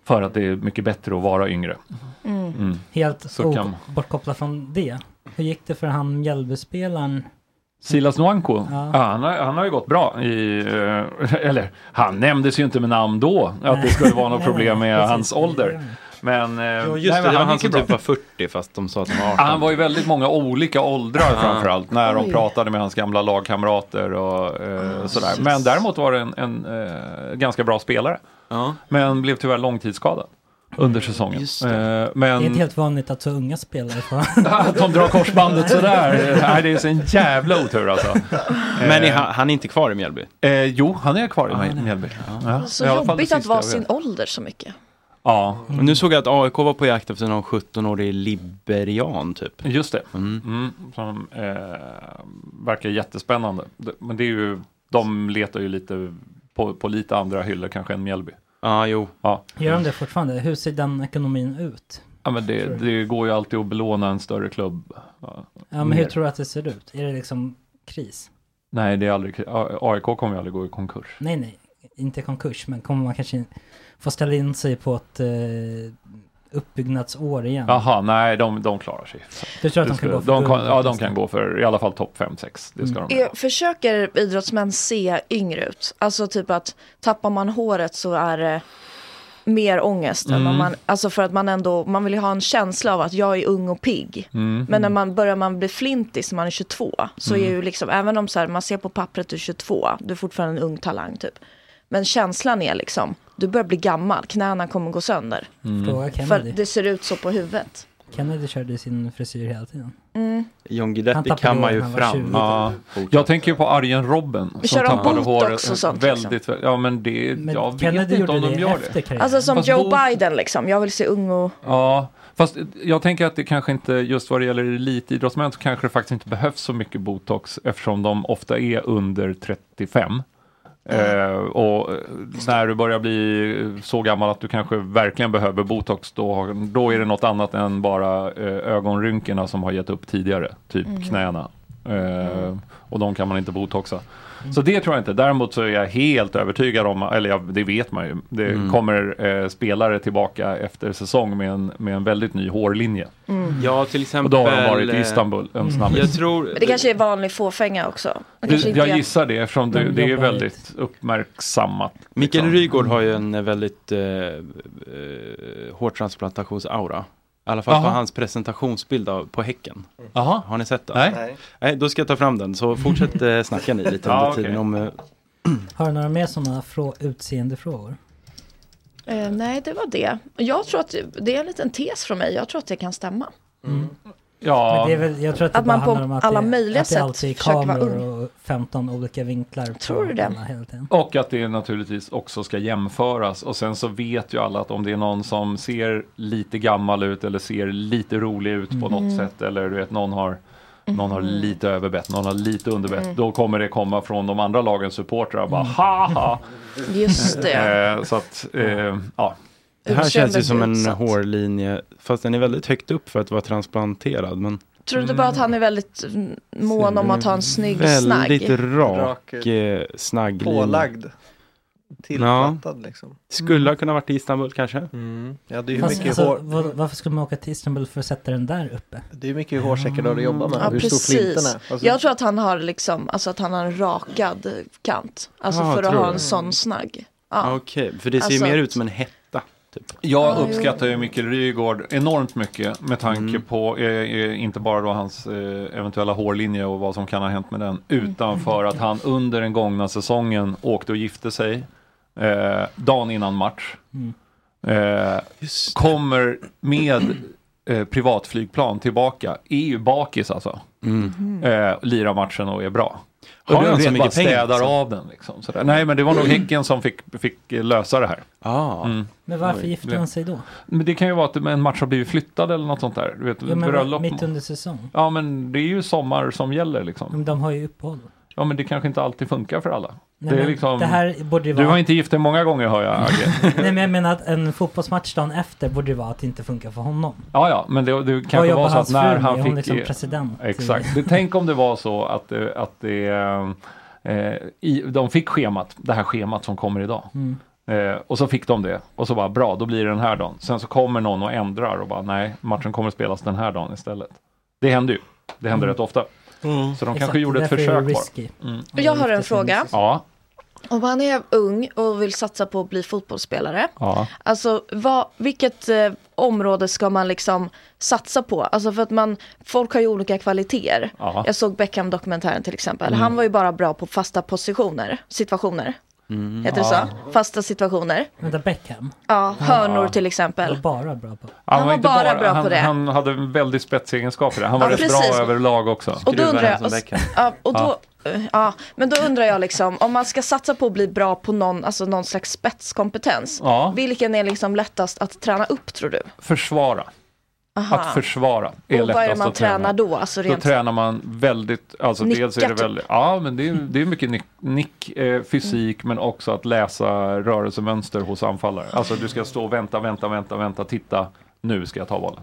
För att det är mycket bättre att vara yngre. Mm. Mm. helt Så kan- bortkopplat från det. Hur gick det för han Mjällbyspelaren? Silas Nwanko, Ja. ja. han, har, han har ju gått bra i, eh, eller han nämndes ju inte med namn då, att det skulle vara något problem med hans ålder. Men, eh, Ja, nej, just det, men det var han som bra. typ var 40 fast de sa att han var 18. Han var ju väldigt många olika åldrar framförallt när de pratade med hans gamla lagkamrater och eh, sådär. shit. Men däremot var det en, en eh, ganska bra spelare. Ja. Men blev tyvärr långtidsskadad under säsongen. Just det. Eh, Det är men inte helt vanligt att så unga spelare får... att de drar korsbandet sådär. Nej, det är så en jävla otur alltså. Men är Eh, han, han är inte kvar i Mjällby? Eh, jo, han är kvar i är- Mjällby. Ja, Så i det jobbigt att vara sin ålder så mycket. Ja, Och nu såg jag att AIK var på jakt efter någon 17-årig liberian typ. just det. Mm. Mm, som eh, verkar jättespännande. Men det är ju, de letar ju lite på, på lite andra hyllor kanske än Mjällby. Ja, jo. Ja. Gör de det fortfarande? Hur ser den ekonomin ut? Ja, men det, det går ju alltid att belåna en större klubb. Ja, men mer. hur tror du att det ser ut? Är det liksom kris? Nej, det är aldrig, AIK kommer ju aldrig gå i konkurs. Nej, nej. Inte konkurs, men kommer man kanske få ställa in sig på ett eh, uppbyggnadsår igen? Jaha, nej, de, de klarar sig. Du tror att de kan gå för de, kan, ja, de kan gå för i alla fall topp 5-6. Det ska Mm. de Är, göra. försöker idrottsmän se yngre ut? Alltså typ att tappar man håret så är det mer ångest. Än Mm. man, alltså för att man ändå, man vill ju ha en känsla av att jag är ung och pigg. Mm. Men när man börjar man bli flintis när man är 22 så Mm. är ju liksom, även om så här, man ser på pappret du är 22, du är fortfarande en ung talang typ. Men känslan är liksom, du börjar bli gammal, knäna kommer gå sönder. Mm. För det ser ut så på huvudet. Kennedy körde sin frisyr hela tiden. Mm. John Han Guidetti kan man ju fram. 20. Ja, jag tänker ju på Arjen Robben som Kör de tappade botox håret och sånt, liksom? väldigt, ja men det, Men jag vet Kennedy inte gjorde om de det gör det. Alltså som Fast Joe bot- Biden liksom, jag vill se ung och... Ja, fast jag tänker att det kanske inte, just vad det gäller elitidrottsmän så kanske det faktiskt inte behövs så mycket botox eftersom de ofta är under 35. Eh, och eh, när du börjar bli så gammal att du kanske verkligen behöver botox då, då är det något annat än bara eh, ögonrynkorna som har gett upp tidigare, typ Mhm. knäna. Eh, och de kan man inte botoxa. Så det tror jag inte. Däremot så är jag helt övertygad om, eller ja, det vet man ju, det Mm. kommer eh, spelare tillbaka efter säsong med en, med en väldigt ny hårlinje. Ja, till Och exempel. då har de varit i eh, Istanbul, en Jag snabbis. tror... Men det kanske är vanlig fåfänga också. Det jag är- gissar det eftersom det, De det är väldigt uppmärksammat. Mikael liksom. Rygaard har ju en väldigt eh, eh, hårtransplantationsaura. I alla fall på Jaha. hans presentationsbild av, på Häcken. Jaha. Har ni sett den? Nej. Nej. Då ska jag ta fram den. Så fortsätt eh, snacka ni lite under tiden om... Eh, Har du några mer sådana frå- utseendefrågor? Eh, nej, det var det. Jag tror att det är en liten tes från mig. Jag tror att det kan stämma. Ja, Men det är väl, jag tror att Att man på att alla det, möjliga att det sätt alltid är försöker vara kameror och 15 olika vinklar. på Tror du det? Och att det naturligtvis också ska jämföras. Och sen så vet ju alla att om det är någon som ser lite gammal ut eller ser lite rolig ut på Mm. något sätt. Eller du vet någon har, någon har lite överbett, någon har lite underbett. Mm. Då kommer det komma från de andra lagens supportrar. Bara haha! Just det. Eh, så att, eh, ja. Det här känns ju som en utsatt. hårlinje, fast den är väldigt högt upp för att vara transplanterad. Men Tror du inte bara att han är väldigt mm, mån om att ha en snygg väldigt snagg? rak, Rak, eh, snagg linje. Pålagd. Tillplattad liksom. Skulle ha kunnat varit i Istanbul kanske. Mm. Ja, det är ju Fast, mycket, alltså, hår, var, varför skulle man åka till Istanbul för att sätta den där uppe? det är mycket hårsäckar du jobbar med. Ja, Hur stor flinten precis. är. Alltså, Jag tror att han har liksom, alltså att han har en rakad kant. Alltså Ah, för att ha en sån snagg. Ja. Okej, för det ser Alltså ju mer att- ut som en hetta. Typ. Jag Ja, uppskattar ju Mikael Rygaard enormt mycket med tanke Mm. på eh, eh, inte bara då hans eh, eventuella hårlinje och vad som kan ha hänt med den utan för att han under den gångna säsongen åkte och gifte sig eh, dagen innan match. Eh, kommer med eh, privatflygplan tillbaka, är ju bakis alltså. Mm. Eh, lirar matchen och är bra. Har Och han du så mycket pengar, städar alltså? av den liksom. Sådär. Nej men det var nog Häcken som fick, fick lösa det här. Ah. Mm. Men varför gifte han sig då? Men det kan ju vara att en match har blivit flyttad eller något sånt där. Du vet, Ja, men bröllop. mitt under säsong. Ja men det är ju sommar som gäller liksom. Men de har ju uppehåll. Ja men det kanske inte alltid funkar för alla. Nej, det är liksom... det här borde ju Du vara... har inte gift dig många gånger hör jag Agge. Nej men jag menar att en fotbollsmatch dagen efter borde ju vara att det inte funkar för honom. Ja ja, men det, det kanske var så att när han Är hon fick... liksom president? Exakt. Det, tänk om det var så att, att det, eh, i, de fick schemat, det här schemat som kommer idag. Mm. Eh, och så fick de det och så bara bra, då blir det den här dagen. Sen så kommer någon och ändrar och bara nej, matchen kommer att spelas den här dagen istället. Det händer ju. Det händer Mm. rätt ofta. Så de Exakt, kanske gjorde ett försök bara. Mm. Jag har en fråga. Ja, Om han är ung och vill satsa på att bli fotbollsspelare. ja. Alltså vad, vilket eh, område ska man liksom satsa på? Alltså för att man, folk har ju olika kvaliteter. Ja. Jag såg Beckham-dokumentären till exempel. Mm. Han var ju bara bra på fasta positioner, situationer. Heter det så? Fasta situationer. Vänta, Beckham? Ja, hörnor till Han exempel. var bara bra på. Han var inte bara bra han, på det. Han hade en väldigt spetsig egenskap i det. Han var Ja, rätt precis. bra överlag också. Och då undrar jag, och, ja, och då, eh, ja, men då undrar jag liksom, om man ska satsa på att bli bra på någon, alltså någon slags spetskompetens. Ja. Vilken är liksom lättast att träna upp tror du? Försvara. Aha. Att försvara är och vad är det lättast man tränar då? Alltså Då rent... tränar man väldigt, alltså Nicka, dels är det typ. väldigt, ja men det är, det är mycket nick, nick eh, fysik men också att läsa rörelsemönster hos anfallare. Alltså du ska stå och vänta, vänta, vänta, vänta, titta, nu ska jag ta bollen.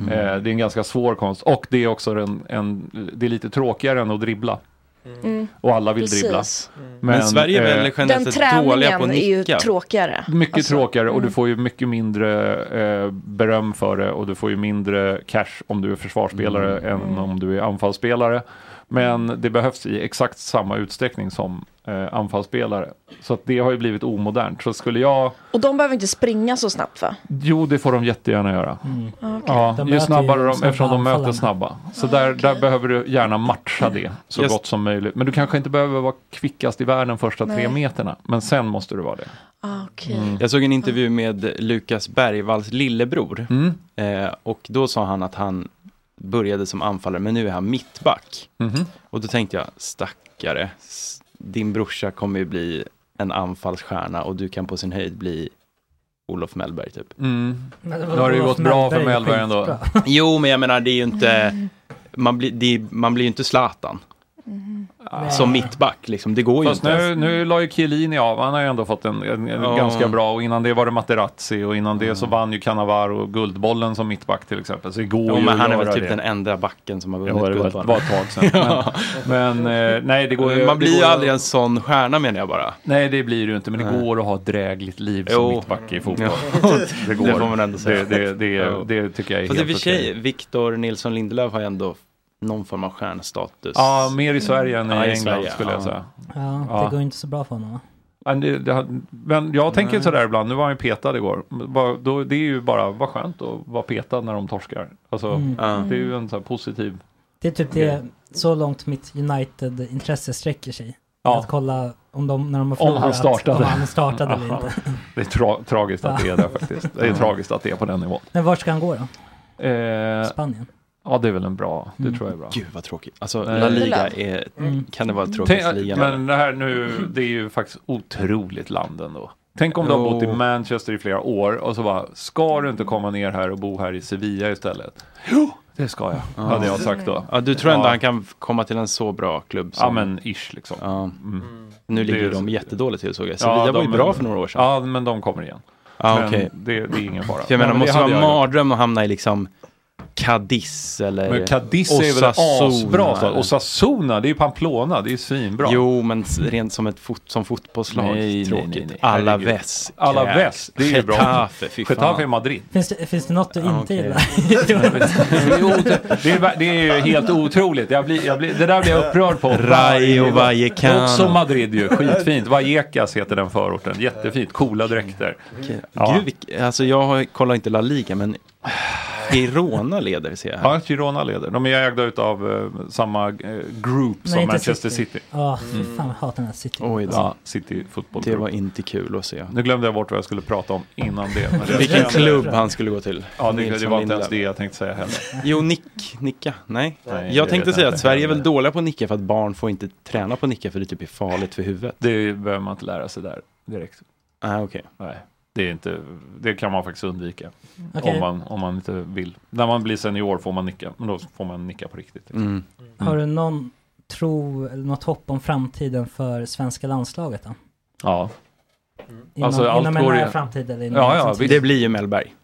Mm. Eh, det är en ganska svår konst och det är också en, en det är lite tråkigare än att dribbla. Mm. Och alla vill Precis. dribbla. Men, Sverige är väl eh, generellt Den sett dåliga på att träningen är ju tråkigare. mycket Alltså, tråkigare och du mm. får ju mycket mindre eh, beröm för det och du får ju mindre cash om du är försvarsspelare än Mm. om du är anfallsspelare. Men det behövs i exakt samma utsträckning som eh, anfallsspelare. Så att det har ju blivit omodernt. Så skulle jag, Och de behöver inte springa så snabbt va? jo det får de jättegärna göra. Mm. Ja, De ju möter snabbare ju de, snabba eftersom de möter anfallarna. snabba. Så där, där behöver du gärna matcha det så Just- gott som möjligt. Men du kanske inte behöver vara kvickast i världen första tre Nej. meterna. Men sen måste du vara det. Ah, Okej. Mm. Jag såg en intervju med Lukas Bergvalls lillebror. Mm. Eh, och då sa han att han började som anfallare, men nu är han mittback. Mhm. Och då tänkte jag, stackare, din brorsa kommer ju bli en anfallsstjärna och du kan på sin höjd bli Olof Mellberg typ. Mm. Men Då har det ju gått bra för Mellberg ändå. Jo, men jag menar det är ju inte, man blir, det är, man blir ju inte Zlatan. Som mittback. Liksom. Det går ju Fast inte. nu, nu la ju Chiellini av, han har ju ändå fått en, en, en Ja. ganska bra och innan det var det Materazzi och innan det så vann ju Cannavaro Guldbollen som mittback till exempel. Så det går Jo, ju men att han är göra väl typ det. den enda backen som har vunnit Ja, det var, Guldbollen. ett tag sedan. Ja. Men, men eh, nej, det går ju... Man det blir ju aldrig en sån stjärna menar jag bara. Nej, det blir det ju inte, men det Nej. går att ha ett drägligt liv som Jo. mittback i fotboll. Det går. Det får man ändå säga. Det, det, det, det tycker jag är Fast i och helt för sig, okej. Victor Nilsson Lindelöf har ju ändå någon form av stjärnstatus. Ja, mer i Sverige än i Ja, England Sverige, skulle jag ja. säga. Ja, Ja. det går ju inte så bra för honom det, det, men jag tänker Nej. sådär ibland, nu var han ju petad igår. Då, det är ju bara, vad skönt att vara petad när de torskar. Alltså, Mm. Det är ju en sån här positiv... Det är typ det, så långt mitt United-intresse sträcker sig. Ja. Att kolla om de, när de har Om han förlorat, startade. om han startade eller inte. Det är tra tragiskt att det är det faktiskt. Det är Ja. tragiskt att det är på den nivån. Men vart ska han gå då? Eh, Spanien? Ja, det är väl en bra, det Mm. tror jag är bra. Gud vad tråkigt. Alltså Nej. La Liga är, Mm. kan det vara tråkigaste Tänk, ligan? men det här nu, det är ju faktiskt otroligt land ändå. Tänk om du har bott i Manchester i flera år och så bara, ska du inte komma ner här och bo här i Sevilla istället? Jo, det ska jag, Ja. hade jag sagt då. Ja, du tror ändå Ja. han kan komma till en så bra klubb? Ja, men ish liksom. Ja. Mm. Nu ligger Det de jättedåligt till såg jag. Ja, Sevilla var ju bra för några år sedan. Ja, men de kommer igen. Ja, Men okej. det, det är ingen fara. För jag menar, Men det måste vara gjort. mardröm att hamna i liksom Cadiz eller Men Cadiz är väl Osasuna, asbra stad. eller- Osasuna, det är ju Pamplona, det är ju svinbra. Jo, men rent som ett fot som fotbollslag, Nej, nej, tråkigt. nej, nej. Alla Herregud. väs. Alla väs, det är ju bra. Getafe, fy fan. Getafe är Madrid. Finns det, finns det något du inte gillar? det, är, det är ju helt otroligt. Jag blir, jag blir, det där blir jag upprörd på. Rayo Vallecano. Också Madrid ju, skitfint. Vallecas heter den förorten. Jättefint, coola dräkter. Okej. Ja. Gud, alltså jag har, kollar inte La Liga, men Girona leder ser jag här. Ja, Girona leder. De är ägda utav eh, samma eh, group Nej, som inte Manchester City. Ja, fy fan jag hatar den här City. Oj då. Ja, City Football Det Group. var inte kul att se. Nu glömde jag bort vad jag skulle prata om innan det. men det- Vilken klubb han skulle gå till. Ja, det, det var inte ens det jag tänkte säga heller. Jo, nick, nicka. Nej. Nej, jag tänkte säga att Sverige är väl dåliga på att nicka för att barn får inte träna på att nicka för det typ är farligt för huvudet. Det behöver man inte lära sig där direkt. Ah, okej. Nej, det, är inte, det kan man faktiskt undvika. Okej. Om, man, om man inte vill. När man blir senior får man nicka, men då får man nicka på riktigt. Mm. Har du någon tro eller något hopp om framtiden för svenska landslaget då? Ja. Inom, Alltså, allt inom en går nära framtid eller inom Ja, en ja. Det blir ju Mellberg.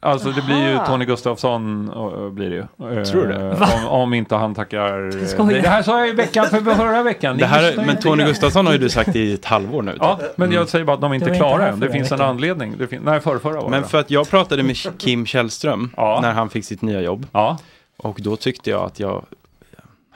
Alltså det blir ju. Tony Gustafsson äh, blir det ju. Eh, Tror du det? Va? Om, om inte han tackar... eh, Skojar. Det, det här sa jag i veckan för förra veckan. Det här, men Tony. Gustafsson har ju du sagt i ett halvår nu. Ja, men jag säger bara att de inte Det är var inte klara här än. Det finns en anledning. Det fin- nej, förra, förra var Men det. för att jag pratade med Kim Källström Ja. när han fick sitt nya jobb. Ja. Och då tyckte jag att jag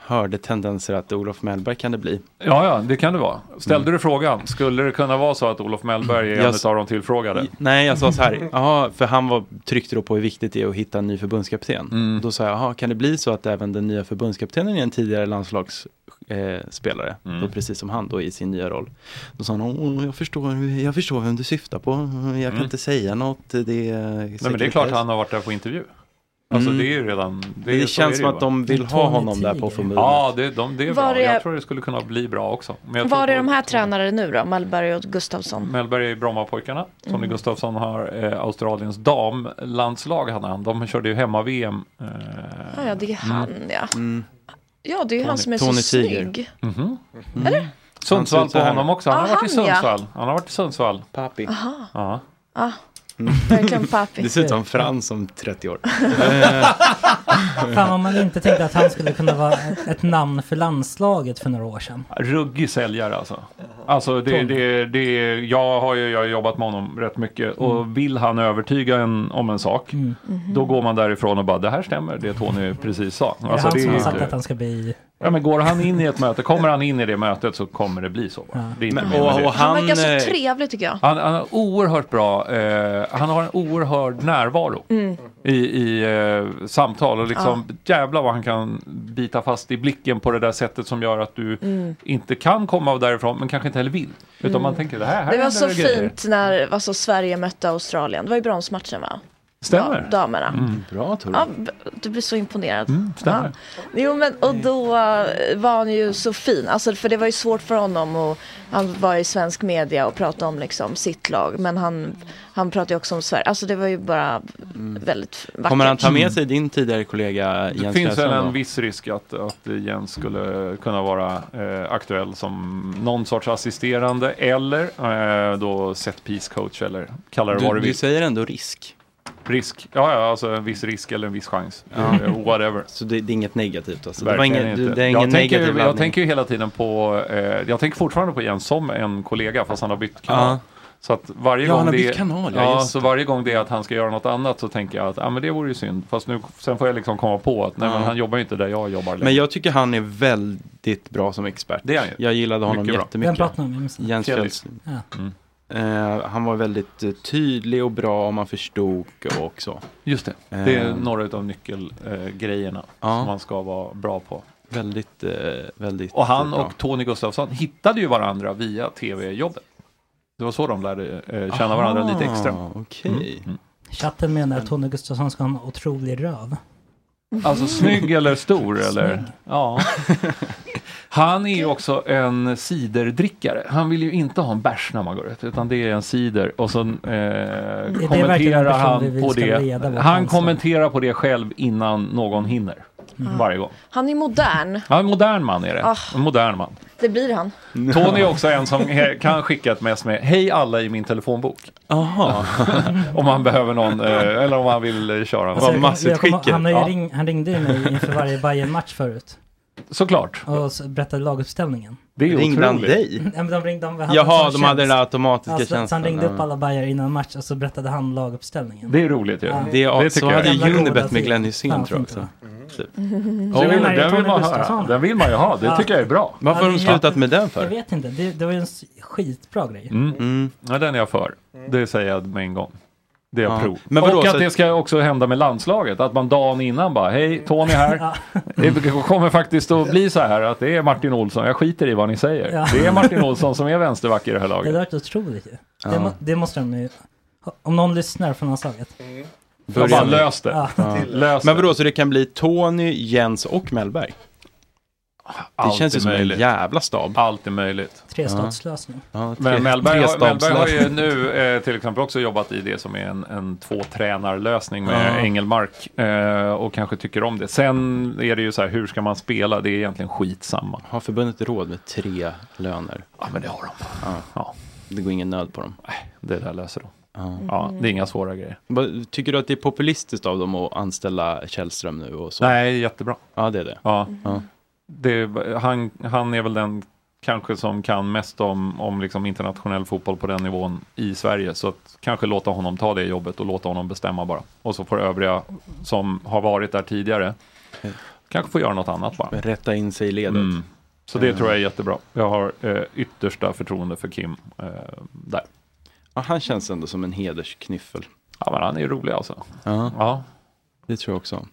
hörde tendenser att Olof Mellberg kan det bli. ja, ja, det kan det vara. Ställde du frågan, skulle det kunna vara så att Olof Mellberg är Jag en av de tillfrågade? Nej, jag sa så här, jaha, för han var, tryckte då på hur viktigt det är att hitta en ny förbundskapten. Mm. Då sa jag, jaha, kan det bli så att även den nya förbundskaptenen är en tidigare landslagsspelare? Eh, spelare? Mm. Då precis som han då i sin nya roll. Då sa han, åh, jag förstår, jag förstår vem du syftar på, jag kan Mm. inte säga något. Det är Nej, men det är klart han har varit där på intervju. Alltså Mm. det är ju redan... Det, är känns det som att de vill ha Tony honom där på förbundet. Ja, det, de, det är Var bra. är- Jag tror det skulle kunna bli bra också. Men jag Var tror är de här tränare nu då? Mellberg och Gustafsson? Mellberg är i Brommapojkarna. Tony Mm. Gustafsson har eh, Australiens damlandslag. hade han. De körde ju hemma-VM. Eh, Ja, ja, det är han ja. Mm. Ja, det är ju han Tony- som är Tony så Tiger. snygg. mhm. Eller? Sundsvall på honom också. Han har Ja, varit i han, ja. Sundsvall. Han har varit i Sundsvall. Papi. Aha, Ja. ah, verkligen papi. Det ser ut som Frans om 30 år. Fan om man inte tänkte att han skulle kunna vara ett- namn för landslaget för några år sedan. Ruggig säljare alltså. Alltså det, det, det, jag har ju jag har jobbat med honom rätt mycket och vill han övertyga en om en sak Mm. då går man därifrån och bara det här stämmer det Tony precis sa. Är det Alltså, han det som är har inte- sagt att han ska bli... Ja men går han in i ett möte, kommer han in i det mötet så kommer det bli så. bara. Ja. Det Men, och, och Han han, verkar eh, så trevlig tycker jag. Han, han har oerhört bra, eh, han har en oerhörd närvaro Mm. i, i eh, samtal och liksom jävla vad han kan bita fast i blicken på det där sättet som gör att du Mm. inte kan komma därifrån men kanske inte heller vill. Utan man tänker det här, här Det var så grejer. fint när alltså, Sverige mötte Australien. Det var ju bronsmatchen va? Stämmer. da- damerna. Mm. Bra Tor. Ja, du blir så imponerad. Mm, stämmer. Ja. Jo, men, och då var han ju så fin. Alltså, för det var ju svårt för honom. Och han var i svensk media och pratade om liksom, sitt lag. Men han, han pratade ju också om Sverige. Alltså det var ju bara väldigt vackert. Kommer han ta med sig din tidigare kollega Det Jens finns väl en då? viss risk att, att Jens skulle kunna vara eh, aktuell som någon sorts assisterande eller eh, då set piece coach eller kalla det vad Du, du du vill. säger ändå risk. Risk, ja, ja alltså en viss risk eller en viss chans. Ja. Eh, whatever. Så det, det är inget negativt alltså? Det, var ingen, inte. det är ingen jag, tänker, negativ jag laddning? tänker ju hela tiden på, eh, jag tänker fortfarande på Jens som en kollega fast han har bytt kanal. Ja. Så att varje Ja, gång han har det bytt kanal, ja, ja, så varje gång det är att han ska göra något annat så tänker jag att ah, men det vore ju synd. Fast nu, sen får jag liksom komma på att nej, men han jobbar ju inte där jag jobbar längre. Men jag tycker han är väldigt bra som expert. Det är han ju. Jag gillade honom Mycket bra. jättemycket. Vem pratar. Jens. Fjällström. Ja. Mm. Eh, han var väldigt eh, tydlig och bra om man förstod och så. Just det, det är Eh, några av nyckelgrejerna Ja. som man ska vara bra på. Väldigt, eh, väldigt Och han bra. och Tony Gustafsson hittade ju varandra via tv-jobbet. Det var så de lärde eh, känna varandra lite extra. Ah, Okej. Mm. Chatten menar att Tony Gustafsson ska ha en otrolig röv. Alltså snygg eller stor eller? Ja. Han är ju också en ciderdrickare. Han vill ju inte ha en bärs när man går ut, utan det är en cider. Och så eh, kommenterar han på det. Han kommenterar på det själv innan någon hinner. Varje gång. Han är modern. Ja, en modern man är det. Ah. En modern man. Det blir han. Tony är också en som kan skicka ett mess med Hej alla i min telefonbok. Aha. om man behöver någon, eh, eller om man vill eh, köra. Alltså, jag kommer- jag kommer- han, ring, han ringde ju mig inför varje bayern match förut. Såklart. Och så berättade laguppställningen. Det är Ringde han dig? Ja, men de ringde, de hade Jaha, de hade den automatiska Alltså, så han tjänsten, ringde upp alla Bayer innan match och så berättade han laguppställningen. Det är roligt ju. Ja. Det, är, Det så tycker jag. hade ju Unibet med. Glenn Hysén Ja, tror jag också. Typ. Den Så vill, menar jag den, vill man Gustafsson. höra. den vill man ju ha, det Ja. tycker jag är bra. Varför har de slutat med den Jag för? vet inte, det, det var ju en skitbra grej. Mm. Mm. Ja, den är jag för. Det säger jag med en gång. Det är jag Ja. Men vadå, och att så- det ska också hända med landslaget. Att man dagen innan bara, hej Tony här. Det kommer faktiskt att bli så här att det är Martin Olsson. Jag skiter i vad ni säger. Ja. Det är Martin Olsson som är vänsterback i det här Det laget. hade varit otroligt ju. Ja. Det, må, det måste de ju... Om någon lyssnar från landslaget. Bara Börja lös det. Ja. Ja. Lös Men det. vadå, så det kan bli Tony, Jens och Mellberg? Det Allt känns ju är som möjligt. en jävla stab. Allt är möjligt. Trestadslösning. Ja, tre- Men Mellberg, har, Mellberg har ju nu eh, till exempel också jobbat i det som är en, en tvåtränarlösning med Ja. Engelmark eh, och kanske tycker om det. Sen är det ju så här, hur ska man spela? Det är egentligen skitsamma. Har förbundet råd med tre löner? Ja, men det har de. Ja. Ja, Det går ingen nöd på dem. det där löser de. Ja. Ja, det är inga svåra grejer. Tycker du att det är populistiskt av dem att anställa Källström nu och så? Nej, jättebra. Ja, det är det. Ja. Ja. Det, han, han är väl den kanske som kan mest om, om liksom internationell fotboll på den nivån i Sverige. Så att kanske låta honom ta det jobbet och låta honom bestämma bara. Och så får övriga som har varit där tidigare kanske få göra något annat bara. Rätta in sig i ledet. Mm. Så det tror jag är jättebra. Jag har eh, yttersta förtroende för Kim eh, där. Ja, han känns ändå som en hedersknyffel. Ja, men han är rolig alltså. Ja, Ja, det tror jag också.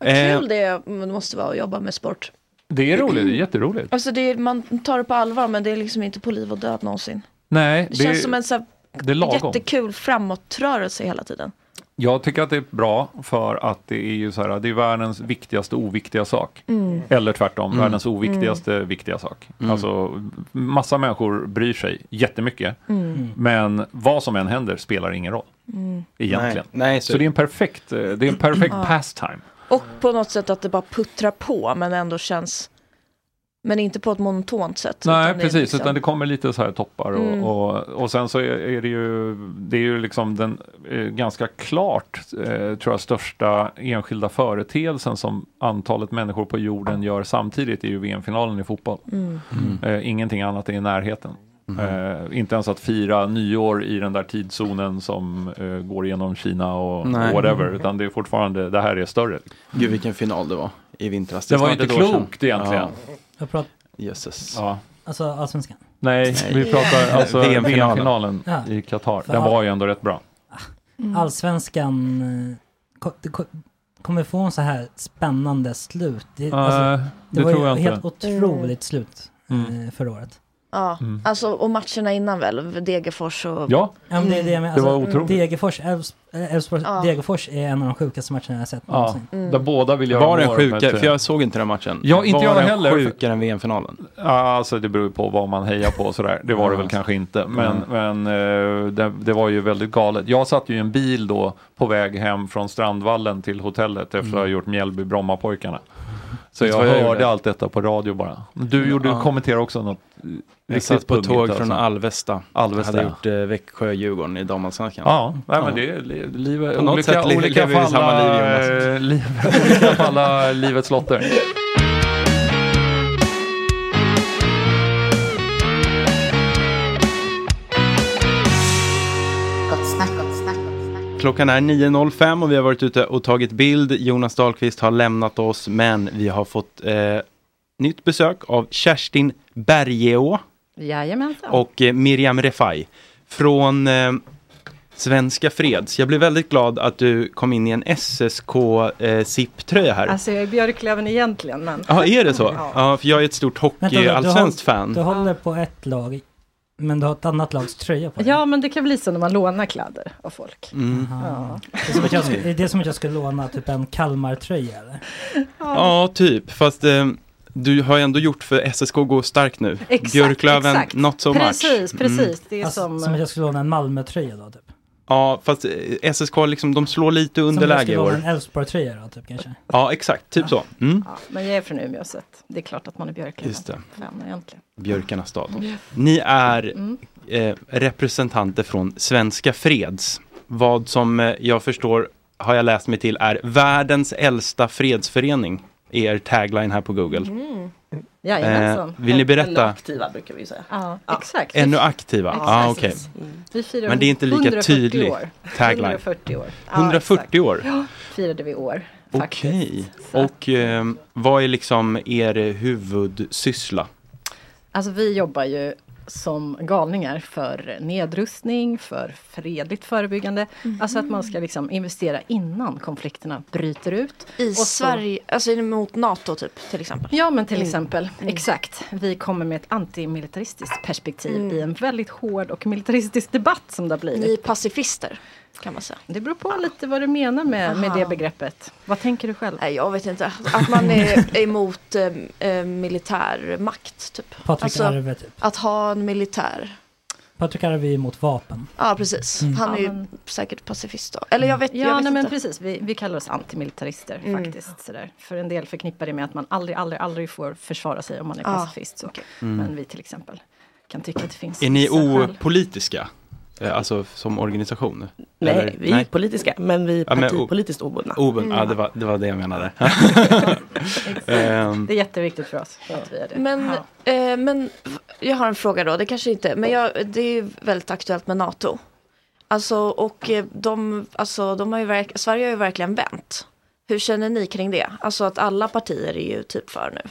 Vad Eh, kul det måste vara att jobba med sport. Det är roligt. Det är jätteroligt. Alltså det är, man tar det på allvar men det är liksom inte på liv och död någonsin. Nej, Det, känns som en så här det är lagom. jättekul framåtrörelse hela tiden. Jag tycker att det är bra för att det är ju så här, det är världens viktigaste oviktiga sak. Mm. Eller tvärtom, Mm. världens oviktigaste viktiga sak. Mm. Alltså, massa människor bryr sig jättemycket. Mm. Men vad som än händer spelar ingen roll. Mm. Egentligen. Nej, nej, så, så- det är en perfekt, eh, det är en perfekt pastime. Och på något sätt att det bara puttrar på men ändå känns men inte på ett monotont sätt. Nej, utan det precis, liksom- utan det kommer lite så här toppar och, Mm. och, och sen så är, det ju, det är ju liksom den eh, ganska klart, eh, tror jag, största enskilda företeelsen som antalet människor på jorden gör samtidigt är ju VM-finalen i fotboll. Mm. Eh, ingenting annat är i närheten. Eh, inte ens att fira nyår i den där tidszonen som eh, går genom Kina och, Nej. whatever, utan det är fortfarande, det här är större. Gud vilken final det var i vintras. Det var är snart inte klokt egentligen. Jag pratar, Jösses. Ja. alltså allsvenskan. Nej, Nej. vi pratar alltså VM-finalen. Ja. i Qatar. Den var ju ändå rätt bra. Allsvenskan eh, ko- det ko- kommer få en så här spännande slut. Det, Uh, alltså, det det var tror ju jag helt inte. otroligt slut Mm. eh, förra året. Ja, Mm. alltså och matcherna innan väl, Degerfors och... Ja, Ja, det är det jag menar. Det var Alltså, otroligt. Degerfors, eh, Elfsborg, Ja. Degerfors är en av de sjukaste matcherna jag har sett Ja, någonsin. Mm. där båda vill göra Var den mål, sjuka? men- För jag såg inte den matchen. Ja, inte var jag den heller. sjukare än VM-finalen? Ja, alltså det beror på vad man hejar på och sådär. Det var det Ja. väl kanske inte. Men, Mm. men eh, det, det var ju väldigt galet. Jag satt ju i en bil då på väg hem från Strandvallen till hotellet efter att ha Mm. gjort Mjällby Brommapojkarna. Så jag jag hörde gjorde? allt detta på radio bara. Du gjorde, Ja. kommenterade också något Jag satt på tåg alltså. från Alvesta. Alvesta, hade ja. gjort eh, Växjö-Djurgården i damallsvenskan. Ja, nej, men det är li- livet, På något olika, sätt olika samma liv, alla, Jonas. eh, liv, olika alla livets lotter. Klockan är 9.05 och vi har varit ute och tagit bild. Jonas Dahlqvist har lämnat oss, men vi har fått eh, nytt besök av Kerstin Bergeå Jajamensan. och eh, Miriam Refai från eh, Svenska Freds. Jag blev väldigt glad att du kom in i en SSK eh, SIP-tröja här. Alltså jag är Björklöven egentligen men. Ja, är det så? Ja. Ja, för jag är ett stort hockey-allsvenskt fan. Du håller på ett lag, men du har ett annat lags tröja på dig. Ja men det kan bli så när man lånar kläder av folk. Mm. Ja. Det är som att jag skulle, är det som att jag skulle låna typ en Kalmar-tröja eller? Ja, typ. Fast eh, du har ändå gjort för SSK går starkt nu. Exakt, Björklöven, exakt. not so Precis, much. precis. Det är Alltså, som... som att jag skulle låna en Malmö-tröja då typ. Ja, fast eh, SSK liksom, de slår lite Som jag underläge i skulle låna år. en Elfsborg-tröja då typ kanske. Ja, exakt. Typ så. Mm. Ja, men jag är från Umeå så det är klart att man är Björklöven. Just det. Fan, egentligen. Björkarnas stad. Mm. Ni är Mm. eh, representanter från Svenska Freds. Vad som eh, jag förstår, har jag läst mig till, är världens äldsta fredsförening. Er tagline här på Google. Mm. Jajamensan. Eh, vill ni berätta? Eller aktiva brukar vi säga. Ja, exakt. Ännu aktiva? Ja, ah, okej. Vi firar Men det är inte lika 140 tydlig år. tagline. 140 år. Ja, 140 exakt. år? Ja, firade vi år. Okej. Och eh, vad är liksom er huvudsyssla? Alltså vi jobbar ju som galningar för nedrustning, för fredligt förebyggande. Alltså att man ska liksom investera innan konflikterna bryter ut. I så- Sverige, alltså mot NATO typ till exempel. Ja men till Mm. exempel, Mm. exakt. Vi kommer med ett antimilitaristiskt perspektiv Mm. i en väldigt hård och militaristisk debatt som det har blivit. Ni är pacifister kan man säga. Det beror på lite vad du menar med, med det begreppet. Vad tänker du själv? Nej, jag vet inte. Att man är emot eh, eh, militär makt typ. Patrik Arve typ. Att ha en militär. Patrik Arve är emot vapen. Ja precis. Mm. Han är ju Ja, men- säkert pacifist då. Eller jag vet, Ja, jag vet nej, men inte. precis. Vi, vi kallar oss antimilitarister Mm. faktiskt. Sådär. För en del förknippar det med att man aldrig, aldrig, aldrig får försvara sig om man är Ah, pacifist. Så. Mm. Men vi till exempel kan tycka att det finns Är ni opolitiska? Eh, Alltså som organisation? Nej, Eller- vi är politiska, men vi är Ja, men partipolitiskt obundna. Obund, ja Mm. det var, det var det jag menade. Ehm, Det är jätteviktigt för oss att vi är det. Men, Ja. eh, men jag har en fråga då, det kanske inte, men jag, det är ju väldigt aktuellt med NATO. Alltså, och eh, de, alltså, de har ju verk, Sverige har ju verkligen vänt. Hur känner ni kring det? Alltså att alla partier är ju typ för nu.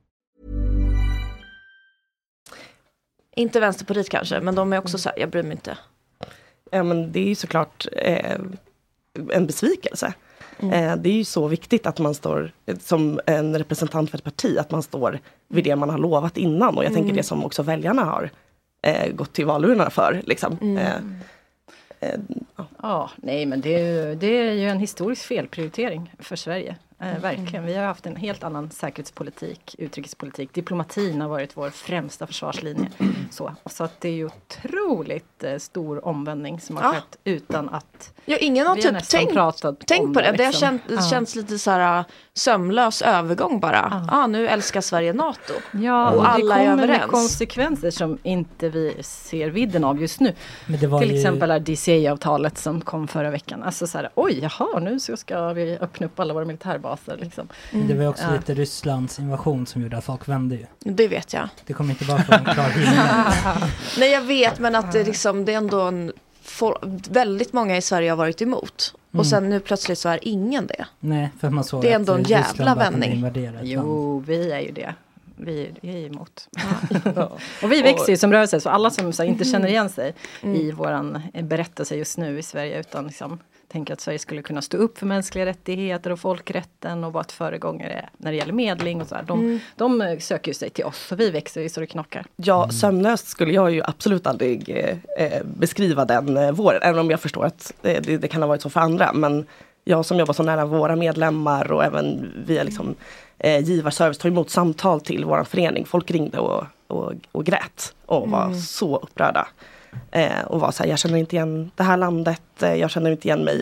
Inte Vänsterpartiet kanske, men de är också så här, jag bryr mig inte. Ja, men det är ju såklart eh, en besvikelse. Mm. Eh, det är ju så viktigt att man står som en representant för ett parti, att man står vid det man har lovat innan. Och jag tänker Mm. det som också väljarna har eh, gått till valurnorna för. Liksom. Mm. Eh, eh, Ja, nej men det är, ju, det är ju en historisk felprioritering för Sverige. Eh, verkligen. Vi har haft en helt annan säkerhetspolitik, utrikespolitik. Diplomatin har varit vår främsta försvarslinje. Så, så att det är ju otroligt eh, stor omvändning som har Ja. skett utan att Ja, ingen har typ tänkt, tänkt på det. Det har liksom. känt, Ja. känts lite så här äh, sömlös övergång bara. Ah, nu älskar Sverige NATO. Ja, och och alla det är kommer med överens. konsekvenser som inte vi ser vidden av just nu. Men det var Till ju- exempel är DCA-avtalet som kom förra veckan. Alltså så här, oj, jaha, nu så ska vi öppna upp alla våra militärbaser. Liksom. Det var också Ja. lite Rysslands invasion som gjorde att folk vände ju. Det vet jag. Det kom inte bara från en klar himmel. Nej jag vet men att det, liksom, det är ändå en for, väldigt många i Sverige har varit emot. Mm. Och sen nu plötsligt så är ingen det. Nej, för man såg Det är att ändå en jävla vändning. Jo, vi är ju det. Vi, vi är emot. och vi växer ju som rörelse, så alla som så här, inte känner igen sig Mm. i våran eh, berättelse just nu i Sverige utan liksom tänker att Sverige skulle kunna stå upp för mänskliga rättigheter och folkrätten och vara ett föregångare när det gäller medling och så här. De, Mm. de eh, söker ju sig till oss och vi växer ju så det knakar. Ja, sömnlöst skulle jag ju absolut aldrig eh, eh, beskriva den eh, våren, även om jag förstår att eh, det, det kan ha varit så för andra. Men jag som jobbar så nära våra medlemmar och även via liksom, eh, givarservice tar emot samtal till vår förening. Folk ringde och, och, och grät och var Mm. så upprörda. Eh, och var så här, jag känner inte igen det här landet, eh, jag känner inte igen mig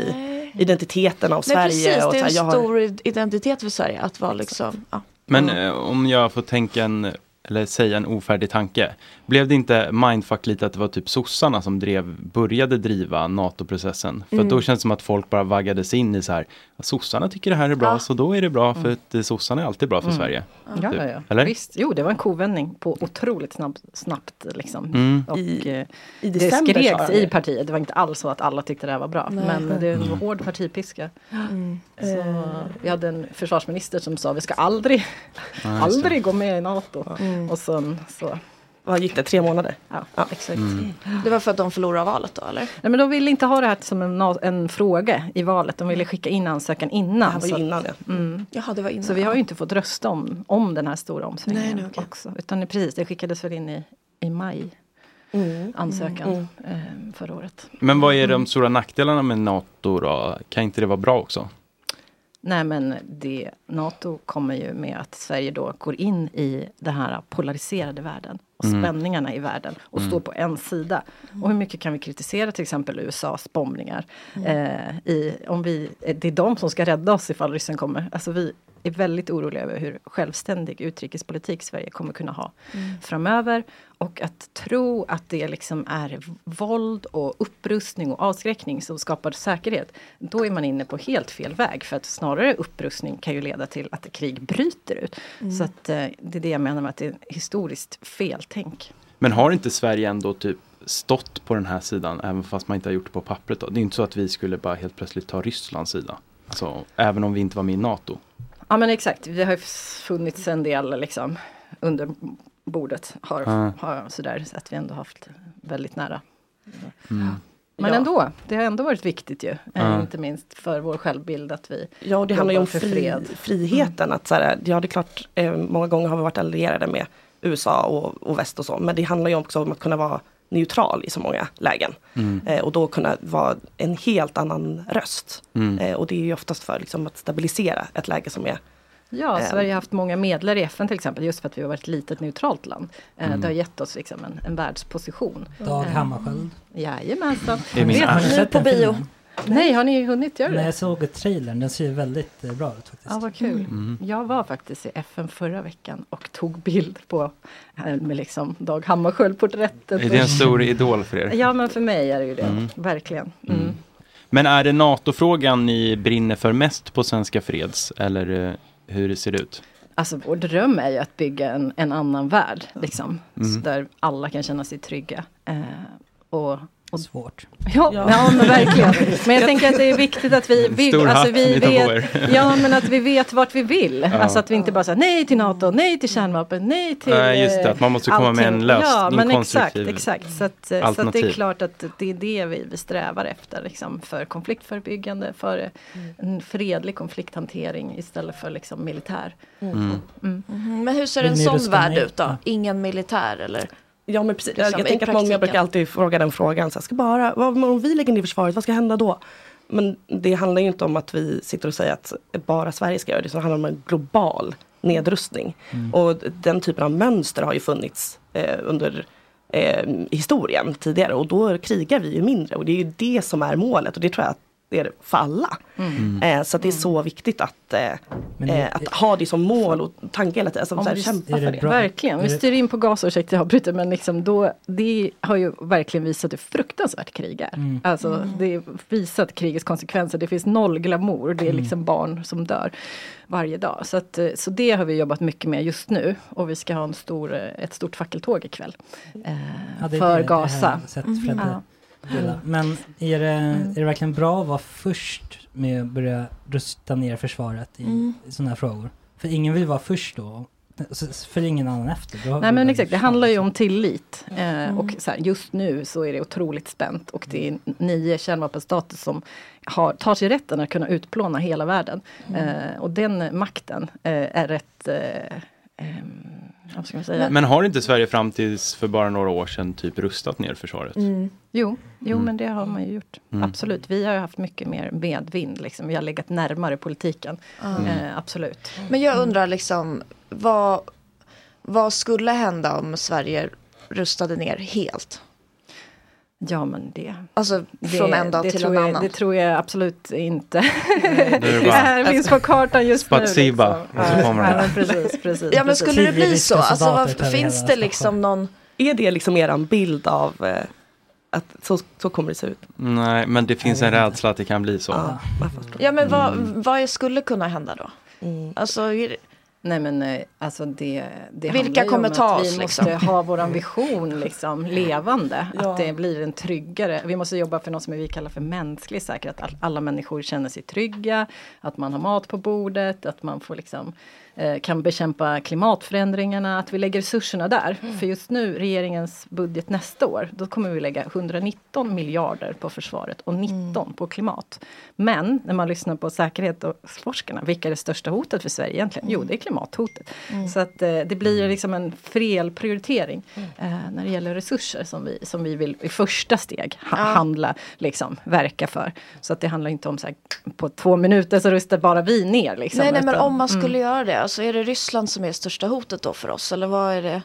i identiteten av Nej Sverige. precis, och det så är här, en har- stor identitet för Sverige att vara liksom. Ja. Men eh, om jag får tänka en, eller säga en ofärdig tanke. Blev det inte mindfuck lite att det var typ sossarna som drev, började driva NATO-processen? För Mm. då känns det som att folk bara vaggades in i så här, sossarna tycker det här är bra, Ja. så då är det bra för att eh, sossarna är alltid bra för Mm. Sverige. Ja, Typ. ja, ja. Eller? Visst, jo det var en kovändning på otroligt snabb, snabbt liksom. Mm. Och, I- eh, i det skreks i partiet, det var inte alls så att alla tyckte det här var bra. Nej. men det var Mm. hård partipiska. Mm. Så, vi hade en försvarsminister som sa vi ska aldrig, aldrig gå med i NATO. Mm. Och sen så Vad gick det, tre månader? Ja, exakt. Mm. Det var för att de förlorade valet då eller? Nej, men de ville inte ha det här som en, en fråga i valet. De ville skicka in ansökan innan. Det var ju innan ja. Mm. Jaha det var innan. Så vi har ju inte fått rösta om, om den här stora omsvängningen Nej, nej, okej. också. Utan precis, det skickades väl in i, i maj. Mm. Ansökan Mm. Eh, förra året. Men vad är de stora nackdelarna med NATO då? Kan inte det vara bra också? Nej men det, NATO kommer ju med att Sverige då går in i den här polariserade världen. Och Mm. spänningarna i världen. Och Mm. står på en sida. Och hur mycket kan vi kritisera till exempel USAs bombningar. Mm. Eh, i, om vi, eh, det är de som ska rädda oss ifall ryssen kommer. Alltså vi är väldigt oroliga över hur självständig utrikespolitik Sverige kommer kunna ha Mm. framöver. Och att tro att det liksom är våld och upprustning och avskräckning som skapar säkerhet. Då är man inne på helt fel väg. För att snarare upprustning kan ju leda till att krig bryter ut. Mm. Så att, eh, det är det jag menar med att det är historiskt feltänk. Men har inte Sverige ändå typ stått på den här sidan, även fast man inte har gjort det på pappret då? Det är inte så att vi skulle bara helt plötsligt ta Rysslands sida. Alltså, även om vi inte var med i NATO. Ja men exakt, det har ju funnits en del liksom under bordet. Har, Ah. har sådär, så att vi ändå haft väldigt nära. Mm. Men Ja. ändå, det har ändå varit viktigt ju. Ja. Inte minst för vår självbild att vi Ja, och det handlar ju om fri, fred. friheten. Att så här, ja, det är klart, eh, många gånger har vi varit allierade med USA och, och väst och så. Men det handlar ju också om att kunna vara neutral i så många lägen. Mm. Eh, och då kunna vara en helt annan röst. Mm. Eh, och det är ju oftast för liksom, att stabilisera ett läge som är Ja, Eh. Sverige har haft många medlare i FN till exempel just för att vi har varit ett litet neutralt land. Eh, Mm. Det har gett oss liksom en, en världsposition. Dag Eh, Hammarskjöld. Jajamensan. Det är min Vet- Har ni Nu på bio. Nej, har ni hunnit göra Nej, det? jag såg trailern. Den ser ju väldigt eh, bra ut faktiskt. Ja, vad kul. Mm. Jag var faktiskt i FN förra veckan och tog bild på eh, med liksom Dag Hammarskjöld-porträttet. Är det en stor idol för er? Ja, men för mig är det ju det. Mm. Verkligen. Mm. Mm. Men är det NATO-frågan ni brinner för mest på Svenska Freds? Eller eh, hur ser det ut? Alltså vår dröm är ju att bygga en, en annan värld. Liksom, Mm. så där alla kan känna sig trygga. Eh, och Svårt. Ja, ja. men verkligen. Men jag tänker att det är viktigt att vi, vi, Stor alltså vi tar på vet, ja, men att vi vet vart vi vill. Ja. Alltså att vi inte bara säger nej till NATO, nej till kärnvapen, nej till Nej, just det, att man måste komma med en allting. lösning, Ja, men exakt, exakt. Så, att, så att det alternativ. är klart att det är det vi, vi strävar efter. Liksom, för konfliktförebyggande, för eh, en fredlig konflikthantering istället för liksom militär. Mm. Mm. Mhm, Men hur ser en sån värld ut då? Ingen militär eller? Ja men precis, Liksom, jag, jag tänker att många brukar alltid fråga den frågan. Så här, ska bara, vad, om vi lägger ner försvaret, vad ska hända då? Men det handlar ju inte om att vi sitter och säger att bara Sverige ska göra det. Det handlar om en global nedrustning. Mm. Och den typen av mönster har ju funnits eh, under eh, historien tidigare. Och då krigar vi ju mindre. Och det är ju det som är målet. Och det tror jag att det är det för alla. Mm. Eh, så att det är så viktigt att, eh, det- eh, att ha det som mål och tanke hela tiden. Alltså, så här, vi- kämpa för det. Verkligen, vi det- styr in på Gaza, ursäkta jag avbryter men liksom då, det har ju verkligen visat hur fruktansvärt krig är. Mm. Alltså Mm. det är visat krigets konsekvenser, det finns noll glamour, det är Mm. liksom barn som dör varje dag. Så, att, eh, så det har vi jobbat mycket med just nu och vi ska ha en stor, eh, ett stort fackeltåg ikväll. Eh, Ja, det för det har Gaza. sett Ja. Dela. Men är det, är det verkligen bra att vara först med att börja rusta ner försvaret i, Mm. sådana här frågor? För ingen vill vara först då. Följer ingen annan efter. Nej men exakt, det handlar ju om tillit. Eh, Mm. Och så här, just nu så är det otroligt spänt och det är nio kärnvapenstater som har, tar sig rätten att kunna utplåna hela världen. Mm. Eh, och den makten eh, är rätt vad ska man säga? Men har inte Sverige fram tills för bara några år sedan typ rustat ner försvaret? Mm. Jo, jo Mm. men det har man ju gjort. Mm. Absolut. Vi har ju haft mycket mer medvind. Liksom. Vi har legat närmare politiken. Mm. Eh, absolut. Men jag undrar liksom vad, vad skulle hända om Sverige rustade ner helt? Ja men det. Alltså från en dag det till tror en jag, annan. Det tror jag absolut inte. är det bara- här finns på kartan just Spatsiba, nu. Liksom. ja, det. men precis, precis, Ja men precis. skulle det bli så? Alltså vad, finns det liksom någon Är det liksom eran bild av eh, att så, så kommer det se ut? Nej, men det finns en rädsla att det kan bli så. Ja men vad, Mm. vad skulle kunna hända då? Alltså, är det- Nej men eh, alltså det, det Vilka kommer om ta att oss, vi liksom? måste ha våran vision liksom levande. Ja. Att det blir en tryggare, vi måste jobba för något som vi kallar för mänsklig säkerhet. Att alla människor känner sig trygga, att man har mat på bordet, att man får liksom kan bekämpa klimatförändringarna, att vi lägger resurserna där. För just nu, regeringens budget nästa år, då kommer vi lägga 119 miljarder på försvaret och 19 på klimat. Men när man lyssnar på säkerhetsforskarna, vilka är det största hotet för Sverige egentligen? Jo, det är klimathotet. Så att eh, det blir liksom en fel prioritering eh, när det gäller resurser som vi, som vi vill i första steg ha, Ja. handla, liksom, verka för. Så att det handlar inte om så här, på två minuter så rustar bara vi ner. Liksom, nej, nej men om man skulle Mm. göra det, alltså är det Ryssland som är största hotet då för oss? Eller vad är det?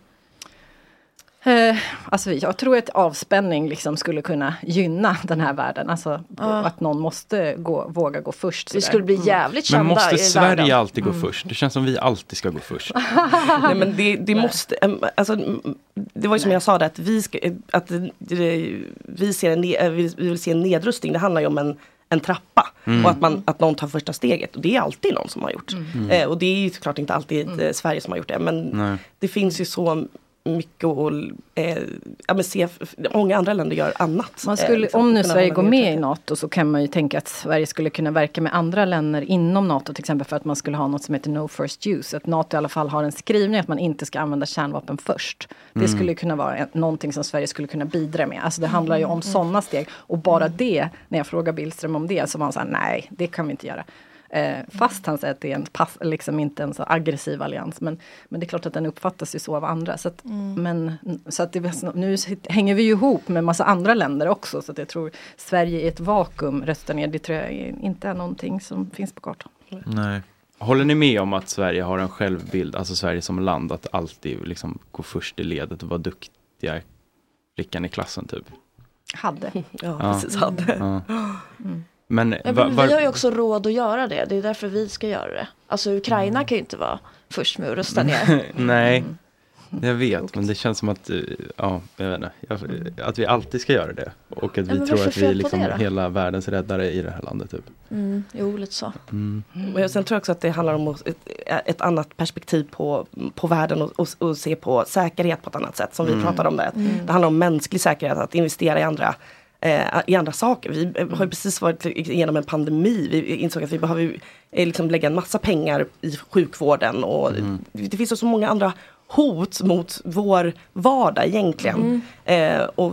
Eh, alltså jag tror att avspänning liksom skulle kunna gynna den här världen. Alltså Ja. att någon måste gå, våga gå först. Vi skulle bli Mm. jävligt Men kända måste i Sverige världen. alltid gå Mm. först? Det känns som vi alltid ska gå först. Nej men det, det måste, alltså, mm, det var ju som jag sa det att vi, ska, att vi, ser en, vi vill se en nedrustning. Det handlar ju om en, en trappa. Mm. Och att, man, att någon tar första steget. Och det är alltid någon som har gjort. Mm. Eh, och det är ju såklart inte alltid eh, Sverige som har gjort det. Men Nej. det finns ju så mycket att eh, ja, men se, många andra länder gör annat. Man eh, skulle, liksom, om nu Sverige går med i. NATO så kan man ju tänka att Sverige skulle kunna verka med andra länder inom NATO till exempel för att man skulle ha något som heter No First Use. Att NATO i alla fall har en skrivning att man inte ska använda kärnvapen först. Det Mm. skulle kunna vara en, någonting som Sverige skulle kunna bidra med. Alltså det handlar ju om Mm. sådana steg. Och bara det, när jag frågar Billström om det så var han såhär, nej det kan vi inte göra. Eh, fast han säger att det är en pass, liksom inte en så aggressiv allians. Men, men det är klart att den uppfattas ju så av andra. Så att, Mm. men, så att det, nu hänger vi ju ihop med massa andra länder också. Så att jag tror Sverige i ett vakuum röstar ner. Det tror jag inte är någonting som finns på kartan. Nej. Håller ni med om att Sverige har en självbild, alltså Sverige som land, att alltid liksom gå först i ledet och vara duktiga flickan i klassen typ? Hade. Ja, precis, hade. Ja. Mm. Men, Ja, men var- vi har ju också råd att göra det. Det är därför vi ska göra det. Alltså Ukraina kan ju inte vara först med att rösta ner. Nej, jag vet, men det känns som att, eh, ja, jag vet inte, jag, att vi alltid ska göra det. Och att Ja, vi men tror att vi är liksom det hela världens räddare i det här landet. Typ. Mm, jo, lite så. Mm. Men sen tror jag också att det handlar om ett, ett annat perspektiv på, på världen och, och, och se på säkerhet på ett annat sätt som vi Mm. pratade om där. Mm. Det handlar om mänsklig säkerhet, att investera i andra eh, i andra saker. Vi eh, har ju precis varit igenom en pandemi. Vi insåg att vi behöver eh, liksom lägga en massa pengar i sjukvården och det finns så många andra hot mot vår vardag egentligen. Eh, och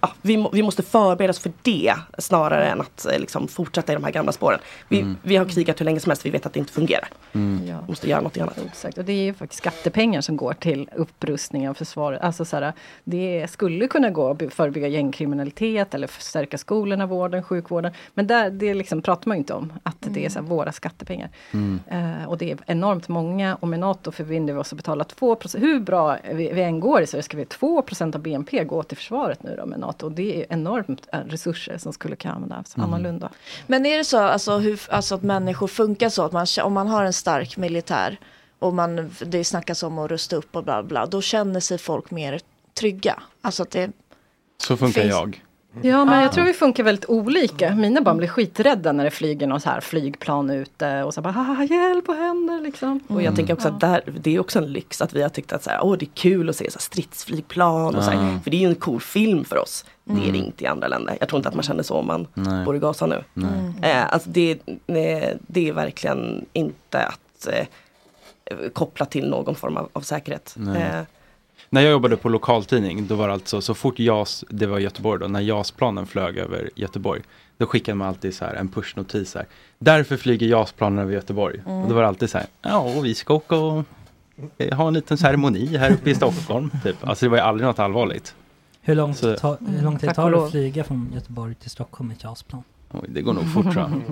ja, vi, vi måste förbereda oss för det snarare än att eh, liksom, fortsätta i de här gamla spåren. Vi, Mm. vi har krigat hur länge som helst, vi vet att det inte fungerar. Ja. Vi måste göra något annat. Exakt, och det är ju faktiskt skattepengar som går till upprustning av försvaret. Alltså så här, det skulle kunna gå att förebygga gängkriminalitet eller förstärka skolorna, vården, sjukvården. Men där, det liksom pratar man ju inte om, att det är så här, våra skattepengar. Mm. Eh, och det är enormt många och med NATO förbinder vi oss att betala 2% Hur bra vi, vi än går i Sverige ska vi 2% av BNP gå till försvaret nu då med NATO. Och det är enormt eh, resurser som skulle kunna användas Mm. annorlunda. Men är det så alltså, hur, alltså att människor funkar så att man, om man har en stark militär och man, det snackas om att rusta upp och bla bla, då känner sig folk mer trygga. Alltså att det Så funkar Finns- jag. Ja men jag tror vi funkar väldigt olika. Mina barn blir skiträdda när det flyger någon så här flygplan ute och så bara "Haha, hjälp och händer liksom. Och jag tänker också att där, det är också en lyx att vi har tyckt att så här, åh, det är kul att se så här, stridsflygplan. Och så här, Mm. För det är ju en cool film för oss. Det är det Mm. inte i andra länder. Jag tror inte att man känner så om man Nej. bor i Gaza nu. Nej. Eh, alltså det, det är verkligen inte att eh, koppla till någon form av, av säkerhet. Nej. Eh, När jag jobbade på lokaltidning, då var det alltså så fort JAS, det var Göteborg då, när JAS-planen flög över Göteborg, då skickade man alltid så här en pushnotis här. Därför flyger JAS-planen över Göteborg. Mm. Och då var det alltid så här, ja, och vi ska åka och eh, ha en liten ceremoni här uppe i Stockholm. Typ. Alltså det var ju aldrig något allvarligt. Hur lång, Så- ta, hur lång tid tar det att flyga från Göteborg till Stockholm med JAS-plan? Oj, det går nog fort tror jag.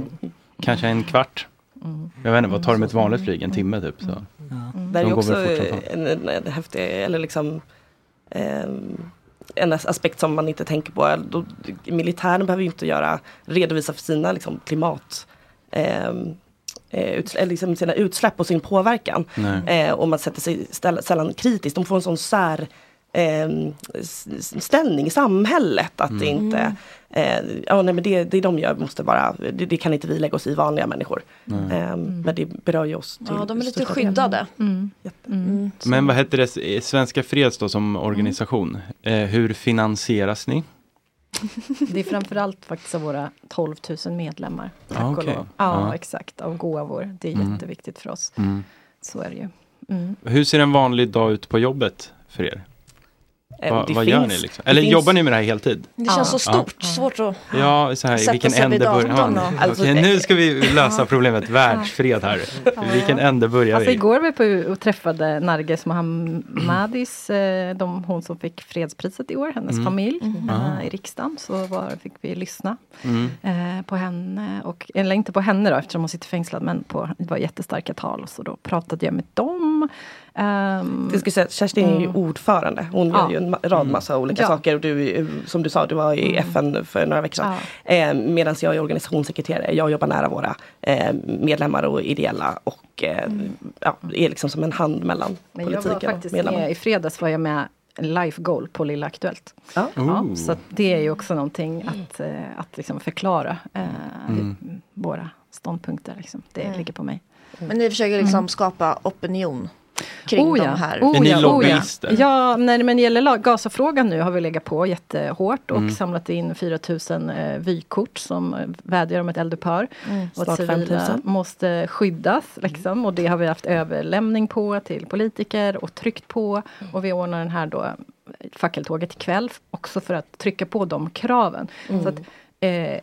Kanske en kvart. Mm. Jag vet inte, vad tar det med ett vanligt flyg? En timme typ? Så. Där De är går också som fan. en, en, en häftig, eller liksom ehm, en as- aspekt som man inte tänker på. Då, militären behöver ju inte göra, redovisa för sina liksom, klimat ehm, eh, utsl- eller liksom sina utsläpp och sin påverkan. Eh, och man sätter sig sällan kritiskt. De får en sån sär s- ställning i samhället att det Mm. inte eh, ja, nej, men det, det de gör måste bara, det, det kan inte vi lägga oss i vanliga människor. Ehm, Men det berör ju oss. Till Ja, de är lite skyddade. Mm. Mm. Men vad heter det, eh, Svenska Freds då som organisation, eh, hur finansieras ni? Det är framförallt faktiskt av våra 12 000 medlemmar. Tack Ah, och okej. lov. Ja, Ja. exakt. Av gåvor. Det är Mm. jätteviktigt för oss. Mm. Så är det ju. Mm. Hur ser en vanlig dag ut på jobbet för er? Eh, Va, det vad gör ni liksom? Eller finns- jobbar ni med det här heltid? Det känns så Ja. stort, svårt att Ja, så här, sätta vilken sig vid ände börjar datorn man? och- Alltså, Okej, nu ska vi lösa problemet världsfred här. Vilken ände börjar Alltså vi? igår var vi på och träffade Narges Mohammadis, eh, de, hon som fick fredspriset i år, hennes Mm. familj Mhm. eh, Ah. i riksdagen. Så var, fick vi lyssna Mm. på henne, och, eller inte på henne då eftersom hon sitter fängslad, men på, det var jättestarka tal. Så då pratade jag med dem. Ehm, Det ska säga, Kerstin är ju Mm. ordförande. Hon Ja. gör ju en rad massa olika Ja. saker. Och du, som du sa, du var i Mm. FN för några veckor sedan. Eh, Medan jag är organisationssekreterare. Jag jobbar nära våra eh, medlemmar och ideella. Och eh, ja, är liksom som en hand mellan Mm. Men jag var politiken och faktiskt medlemmarna. med, i fredags var jag med en life goal på Lilla Aktuellt. Ja. Ja, så det är ju också någonting att, eh, att liksom förklara eh, Mm. våra ståndpunkter. Liksom. Det Mm. ligger på mig. Men ni försöker liksom skapa opinion kring Oh ja, de här. oh Är ni ja, oh lobbyister? Ja, ja när men det gäller Gazafrågan nu har vi legat på jättehårt och Mm. samlat in 4000 eh, vykort som eh, vädjar om ett eldupphör. Mm, Och att civila 5000. måste skyddas. Liksom, och det har vi haft överlämning på till politiker och tryckt på. Och vi ordnar den här då fackeltåget ikväll också för att trycka på de kraven. Mm. Så att, eh,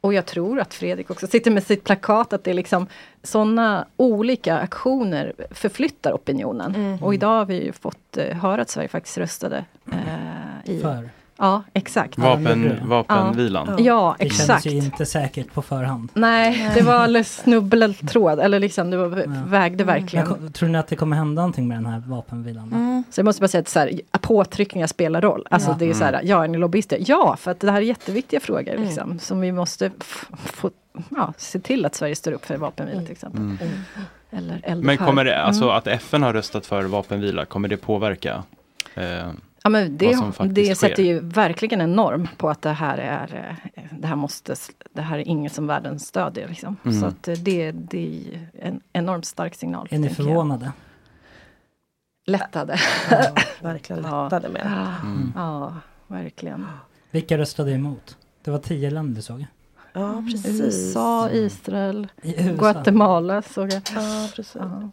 och jag tror att Fredrik också sitter med sitt plakat att det är liksom sådana olika aktioner förflyttar opinionen. Mm. Och idag har vi ju fått eh, höra att Sverige faktiskt röstade eh, i... För? Ja, exakt. Vapen, vapenvilan? Ja, ja Det exakt. kändes ju inte säkert på förhand. Nej, det var snubbeltråd. Eller liksom, det var, vägde verkligen. Men ko- tror ni att det kommer hända någonting med den här vapenvilan? då? Så jag måste bara säga att så här, påtryckningar spelar roll. Alltså Ja. det är så här, ja är ni lobbyister? Ja, för att det här är jätteviktiga frågor Mm. liksom, som vi måste få, ja, se till att Sverige står upp för vapenvila till exempel. Mm. Eller. Men kommer det, alltså Mm. att FN har röstat för vapenvila, kommer det påverka? Eh, Ja, men vad det, som faktiskt det sker? sätter ju verkligen en norm på att det här är eh, det här, måste, det här är inget som världen stödjer. Liksom. Mm. Så att eh, det, det är en enormt stark signal. Är ni tänker jag. förvånade? Lättade. verkligen lättade med. Ja, Mm. ja, verkligen. Vilka röstade emot? Det var tio länder såg. Ja, precis. USA, Israel, USA. Guatemala såg jag. Ja, precis. Ja,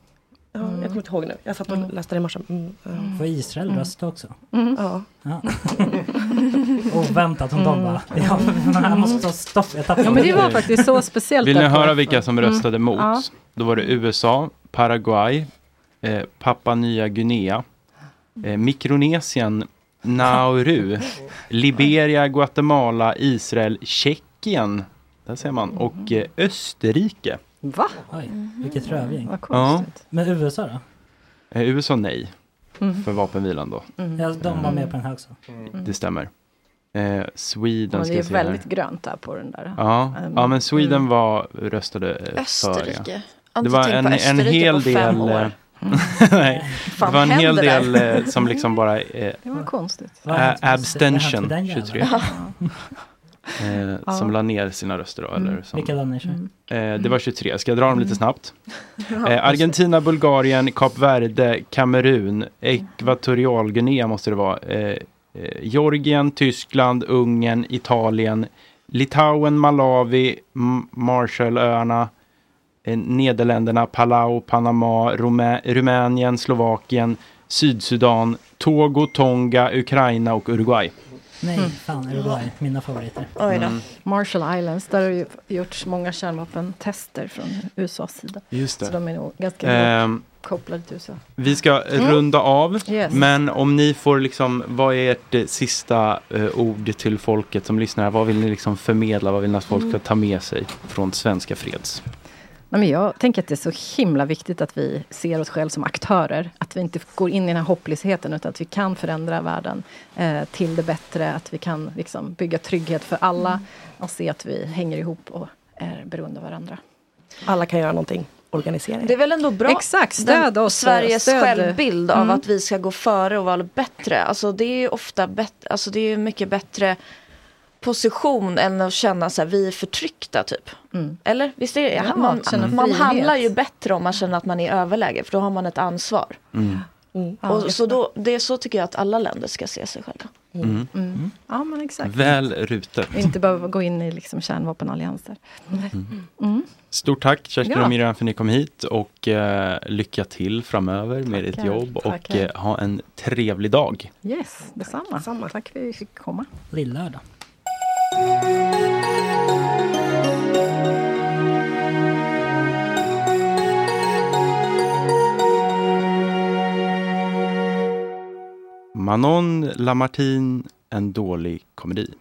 jag kommer inte ihåg nu. Jag satt och läste det i morse. Mm, ja. Får Israel rösta också? Mm. Ja. Ja. Oväntat, hon de bara, ja, jag måste ta stopp, jag tappade Ja, men det var faktiskt så speciellt. Vill ni höra vilka som Mm. röstade mot? Ja. Då var det USA, Paraguay, eh, Papua Nya Guinea, eh, Mikronesien, Nauru, Liberia, Guatemala, Israel, Tjeckien, där ser man, och eh, Österrike. Va? Oj, vilket rövgäng. Vad Ja. Men USA då? Eh, USA nej, Mm. för vapenvilan då. Ja, de var med på den här också. Det stämmer. Eh, Sweden Men ska det är jag se här. väldigt grönt där på den där. Ja, Um, ja men Sweden mm. var, röstade eh, för. Österrike. Ja. Har Det var en, en Österrike hel del, eh, Nej, det Fan var en hel händer del eh, som liksom bara eh, Det var konstigt. Vad har hänt Ä- med- abstention vad har hänt med den 23. jäveln? Eh, Ja. Som la ner sina röster då, eller? Mm. Som, Vilka länder kör? eh, det var 23, ska jag dra dem lite snabbt? Ja, Eh, Argentina, Bulgarien, Kap Verde, Kamerun, Ekvatorialguinea måste det vara. Eh, eh, Georgien, Tyskland, Ungern, Italien, Litauen, Malawi, M- Marshallöarna, eh, Nederländerna, Palau, Panama, Rumä- Rumänien, Slovakien, Sydsudan, Togo, Tonga, Ukraina och Uruguay. Nej, Mm. fan Uruguay, mina favoriter. Oj då. Mm. Marshall Islands, där har det ju gjorts många kärnvapentester från USAs sida. Just det. Så de är nog ganska Ehm, kopplade till USA. Vi ska Mm. runda av, Yes. men om ni får liksom, vad är ert eh, sista eh, ord till folket som lyssnar? Vad vill ni liksom förmedla? Vad vill ni att folk ska ta med sig från Svenska Freds? Nej, men jag tänker att det är så himla viktigt att vi ser oss själva som aktörer. Att vi inte går in i den här hopplösheten utan att vi kan förändra världen eh, till det bättre. Att vi kan liksom, bygga trygghet för alla och se att vi hänger ihop och är beroende av varandra. Alla kan göra någonting. Organisering. Det är väl ändå bra. Exakt, stöd oss, Sveriges stöd. självbild av Mm. att vi ska gå före och vara bättre. Alltså det är ju ofta bättre, alltså det är ju mycket bättre position än att känna så här, vi är förtryckta typ. Eller? Visst är det? Ja, man man handlar ju bättre om man känner att man är i överläge för då har man ett ansvar. Mm. Ja, och, så då, det är så tycker jag att alla länder ska se sig själva. Mm. Mm. Ja men exakt. Väl rutet. Och inte behöva gå in i liksom kärnvapenallianser. Mm. Stort tack Kerstin Ja. och Miriam för att ni kom hit och eh, lycka till framöver med ditt Tackar. jobb och Tackar. eh, ha en trevlig dag. Yes, detsamma. Tack för att vi fick komma. Lillördag. Manon Lamartine, en dålig komedi.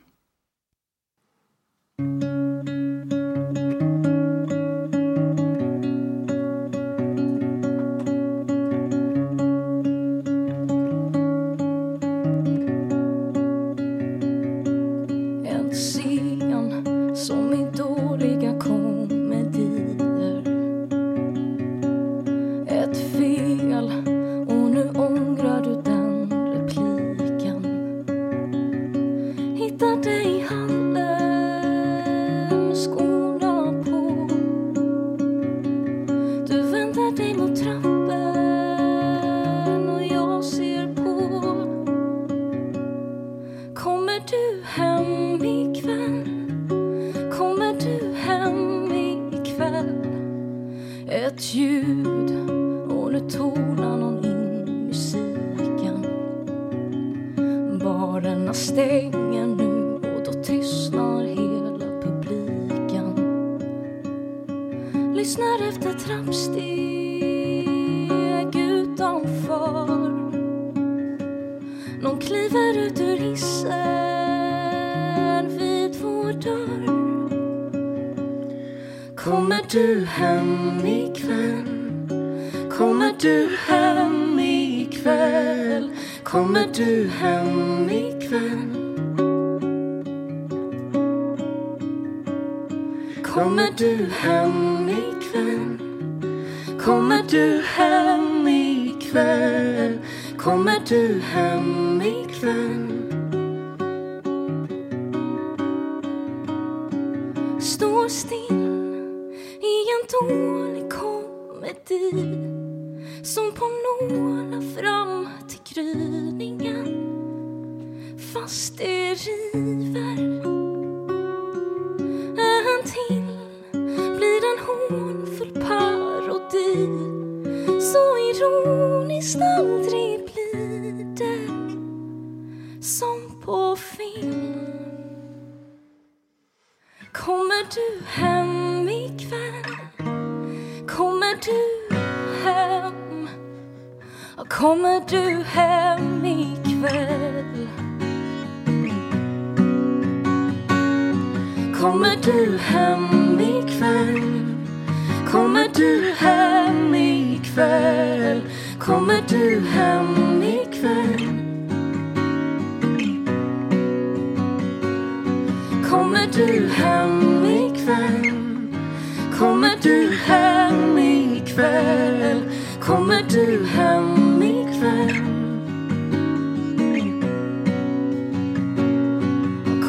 Du hem ikväll? Kommer du hem ikväll?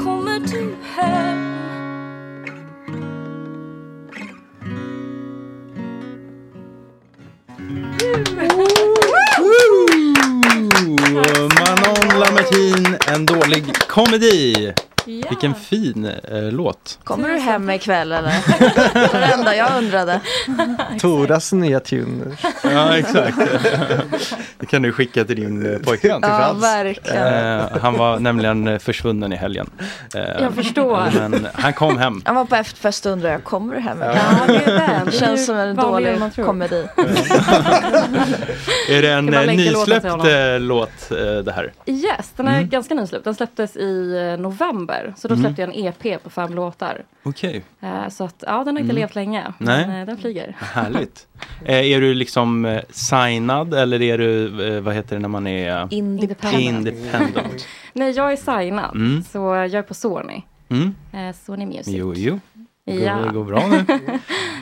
Kommer du hem? Manon Lamartin, en dålig komedi. Ja. Vilken fin eh, låt. Kommer du hem ikväll eller? det var det enda jag undrade. Toras nya tune. Ja, exakt. Det kan du skicka till din eh, pojkvän. Ja, verkligen. Eh, han var nämligen eh, försvunnen i helgen. Eh, Jag förstår. Men han kom hem. Han var på efterfest och undrade jag, kommer du hem ikväll? Ja, det är. Det Känns ju som en dålig komedi. Är det en eh, nysläppt låt det här? Yes, den är Mm. ganska nysläppt. Den släpptes i eh, november. Så då Mm. släppte jag en EP på fem låtar. Okej, Eh, Så att, ja, den har inte Mm. levt länge. Nej. Men eh, den flyger. härligt. Eh, är du liksom signad eller är du, vad heter det när man är Independent. independent? Nej, jag är signad. Mm. Så jag är på Sony. Mm. Sony Music. Jo, jo. Ja. det går bra nu.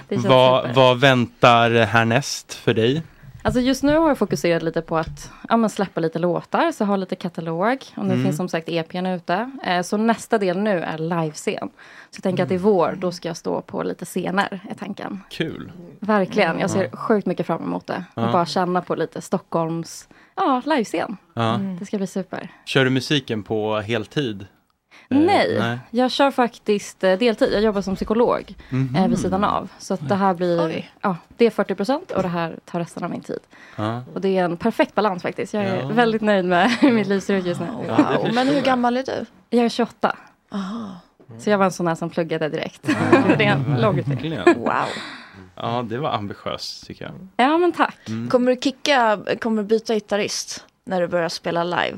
Vad, vad väntar härnäst för dig? Alltså just nu har jag fokuserat lite på att ja, släppa lite låtar, så ha lite katalog. Och nu Mm. finns som sagt EPn ute. Eh, så nästa del nu är livescen. Så jag tänker att i vår, då ska jag stå på lite scener, är tanken. Kul. Verkligen, jag ser Ja. sjukt mycket fram emot det. Ja. Och bara känna på lite Stockholms, ja, livescen. Ja. Det ska bli super. Kör du musiken på heltid? Eh, Nej, nej. jag kör faktiskt eh, deltid. Jag jobbar som psykolog Mhm. eh, vid sidan av. Så att det här blir, ja, det är 40 procent och det här tar resten av min tid. Ja. Och det är en perfekt balans faktiskt. Jag är Ja. väldigt nöjd med mitt livsrut just nu. Wow. Men hur gammal är du? Jag är 28. Aha. Så jag var en sån här som pluggade direkt. det är en låg utbildning. Wow. Ja, det var ambitiöst tycker jag. Ja men tack. Mm. Kommer du kicka, kommer du byta gitarrist? När du börjar spela live?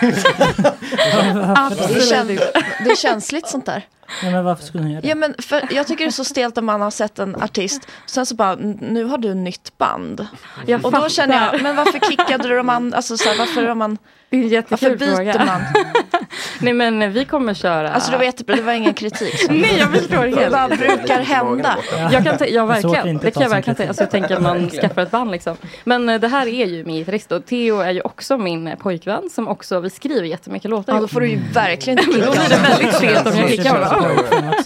Absolut det, kän, inte. det är känsligt sånt där. Ja, men varför skulle hon göra det? Ja, men för jag tycker det är så stelt när man har sett en artist, sen så bara, "N- nu har du nytt band. Jag och då fattar. känner jag, men varför kickade du de andra, alltså så här, varför har man, Det är en jättekul varför byter fråga. man? Nej men vi kommer köra. Alltså det var jättebra, det var ingen kritik. så. Nej jag förstår Det helt. bara brukar hända. Jag kan ja verkligen, det kan jag verkligen tänka. Alltså jag tänker att man skaffar ett band liksom. Men eh, det här är ju min gitarrist och Theo är ju också min eh, pojkvän som också, vi skriver jättemycket låtar Ja, då får du ju verkligen inte då blir det väldigt stelt om jag kickar honom.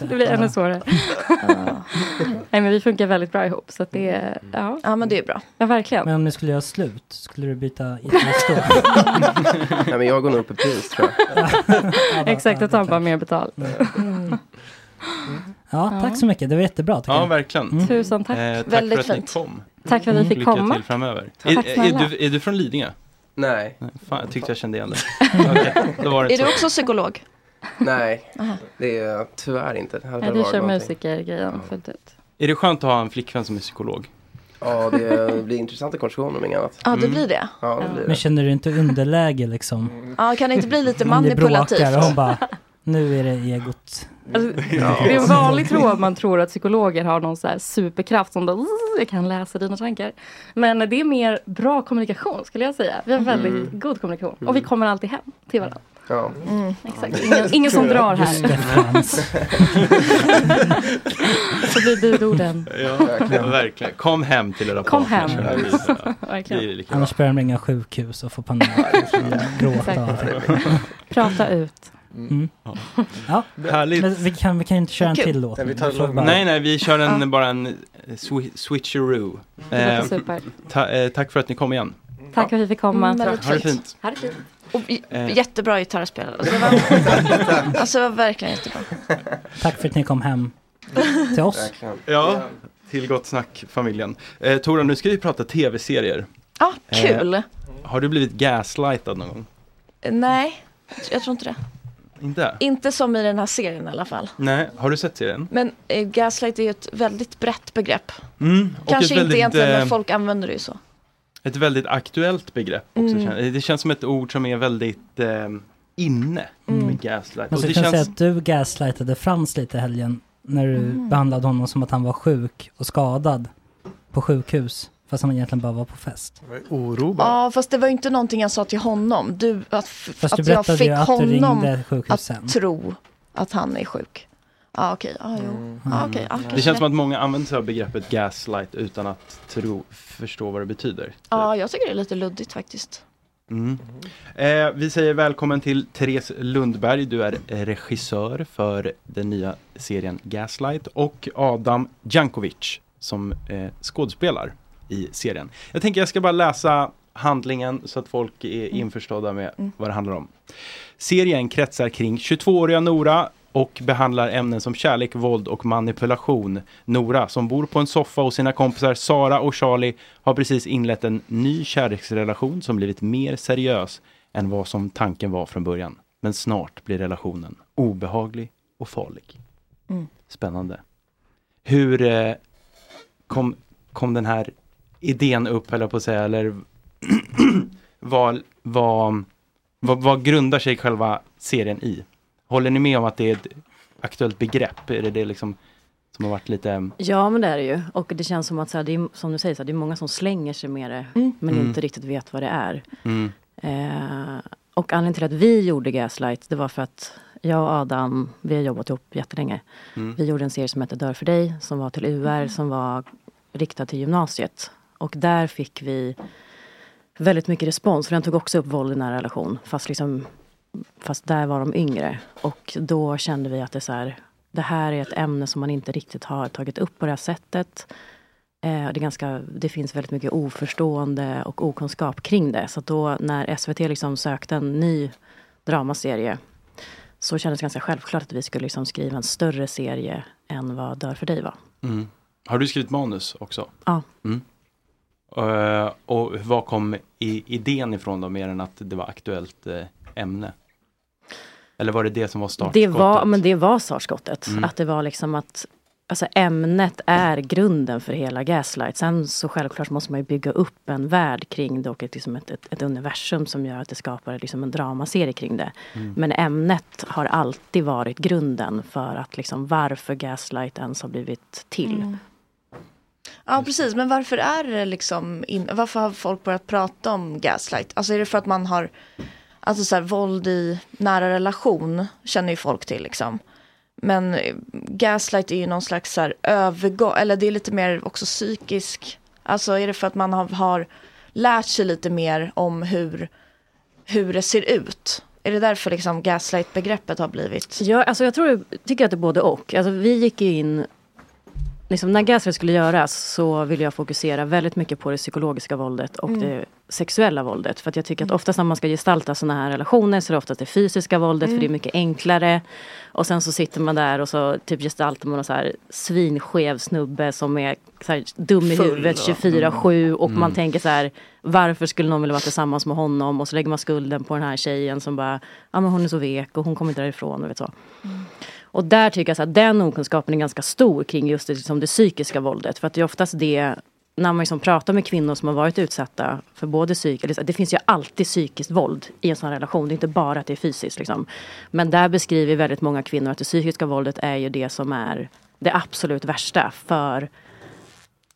Det blir ännu svårare. Nej men vi funkar väldigt bra ihop så att det är, ja. Ja men det är bra. Ja verkligen. Men om ni skulle göra slut, skulle du byta gitarrist då? Nej men jag går nog upp i pris tror jag. Exakt, jag tar bara mer betalt. Ja, tack så mycket. Det var jättebra. tycker Ja, jag. verkligen. Mm. Tusen tack. Eh, tack Väldigt för att fint. ni kom. Tack för att vi fick Lycka komma. till framöver. Tack Är, är, du, är du från Lidingö? Nej. Nej, Fan, jag tyckte jag kände igen var det Är inte du så. också psykolog? Nej, det är tyvärr inte. Det hade Nej, du kör någonting. musikergrejen fullt ut. Är det skönt att ha en flickvän som är psykolog? Ja, det blir intressanta konversationer om inget annat. Ja det Mm. blir det. Ja, det blir Men det. känner du inte underläge liksom? Ja kan det inte bli lite manipulativt? bråkar och hon bara, nu är det egot. Alltså, Det är en vanlig tro att man tror att psykologer har någon så här superkraft som "Zzz, jag kan läsa dina tankar. Men det är mer bra kommunikation skulle jag säga. Vi har väldigt Mm. god kommunikation och vi kommer alltid hem till varandra. Ja. Mm. Exakt. Ingen, ingen som drar här. Så blir budorden. Ja, verkligen. verkligen. Kom hem till era Kom hem. Ja, Verkligen. Annars börjar de ringa sjukhus och få panik. Gråta och allting. Prata ut. Mm. Ja, Härligt. men vi kan, vi kan inte köra en till låt. Nej, Nej, nej, vi kör en, bara en eh, swi- switcheroo. Eh, ta, eh, tack för att ni kom igen. Tack för att vi fick komma. Mm, Ha det fint. Ha det fint. Och Eh. jättebra gitarrspelare. Alltså, det var, alltså det var verkligen jättebra. Tack för att ni kom hem till oss. Ja, till Gott Snack-familjen. Eh, Tora, nu ska vi prata tv-serier. Ja, kul. Har du blivit gaslightad någon gång? Nej, jag tror inte det. Inte? Inte som i den här serien i alla fall. Nej, har du sett serien? Men eh, gaslight är ju ett väldigt brett begrepp. Mm, Kanske inte väldigt, egentligen, eh, men folk använder det ju så. Ett väldigt aktuellt begrepp också. Mm. Det känns som ett ord som är väldigt eh, inne Mm. med gaslight. Så det kan jag säga känns, att du gaslightade Frans lite helgen när du Mm. behandlade honom som att han var sjuk och skadad på sjukhus fast han egentligen bara var på fest. Oro Ja, fast det var inte någonting jag sa till honom. Du, att, Fast du att jag berättade fick du honom att tro att han är sjuk. Ja, okej. Ja, jo. Ja, okej. Ja, det känns som att många använder sig av begreppet gaslight utan att tro, förstå vad det betyder. Ja, jag tycker det är lite luddigt faktiskt. Mm. Eh, vi säger välkommen till Therese Lundberg. Du är regissör för den nya serien Gaslight och Adam Jankovic som eh, skådespelar i serien. Jag tänker jag ska bara läsa handlingen så att folk är införstådda med vad det handlar om. Serien kretsar kring 22-åriga Nora och behandlar ämnen som kärlek, våld och manipulation. Nora, som bor på en soffa hos sina kompisar Sara och Charlie, har precis inlett en ny kärleksrelation som blivit mer seriös än vad som tanken var från början. Men snart blir relationen obehaglig och farlig. Mm. Spännande. Hur eh, kom, kom den här idén upp, jag på att säga, eller vad, vad, vad, vad grundar sig själva serien i? Håller ni med om att det är ett aktuellt begrepp? Är det det liksom som har varit lite... Ja men det är det ju. Och det känns som att så här, det är, som du säger, så här, det är många som slänger sig med det men Mm. inte riktigt vet vad det är. Mm. Eh, och anledningen till att vi gjorde Gaslight det var för att jag och Adam, vi har jobbat ihop jättelänge. Mm. Vi gjorde en serie som hette Dör för dig som var till UR som var riktad till gymnasiet. Och där fick vi väldigt mycket respons för den tog också upp våld i nära relation. Fast, liksom, fast där var de yngre. Och då kände vi att det, är så här, det här är ett ämne som man inte riktigt har tagit upp på det här sättet. Eh, det, är ganska, det finns väldigt mycket oförstående och okunskap kring det. Så då när SVT liksom sökte en ny dramaserie så kändes det ganska självklart att vi skulle liksom skriva en större serie än vad Dör för dig var. Mm. Har du skrivit manus också? Ja. Mm. Eh, och var kom idén ifrån då, mer än att det var aktuellt eh, ämne? Eller var det det som var startskottet? Det var, men det var startskottet. Mm. Att det var liksom att Alltså ämnet är grunden för hela Gaslight. Sen så självklart måste man ju bygga upp en värld kring det och ett, liksom ett, ett, ett universum som gör att det skapar liksom en dramaserie kring det. Mm. Men ämnet har alltid varit grunden för att liksom varför Gaslight ens har blivit till. Mm. Ja precis, men varför är det liksom, in, varför har folk börjat prata om gaslight? Alltså är det för att man har, alltså så här, våld i nära relation känner ju folk till liksom. Men gaslight är ju någon slags så här övergång, eller det är lite mer också psykisk, alltså är det för att man har, har lärt sig lite mer om hur, hur det ser ut? Är det därför liksom gaslight-begreppet har blivit? Ja, alltså jag tror, tycker att det är både och. Alltså vi gick ju in Liksom när Gaslight skulle göras så ville jag fokusera väldigt mycket på det psykologiska våldet och Mm. det sexuella våldet. För att jag tycker att oftast när man ska gestalta sådana här relationer så är det oftast det fysiska våldet för Mm. det är mycket enklare. Och sen så sitter man där och så typ gestaltar man en så här svinskev snubbe som är här dum i Full, huvudet ja. 24-7 och Mm. man tänker så här varför skulle någon vilja vara tillsammans med honom och så lägger man skulden på den här tjejen som bara ja men hon är så vek och hon kommer inte därifrån och vet så. Och där tycker jag så att den okunskapen är ganska stor kring just det, liksom det psykiska våldet. För att det är oftast det, när man liksom pratar med kvinnor som har varit utsatta för både psyk, eller så- det finns ju alltid psykiskt våld i en sån relation. Det är inte bara att det är fysiskt. Liksom. Men där beskriver väldigt många kvinnor att det psykiska våldet är ju det som är det absolut värsta. För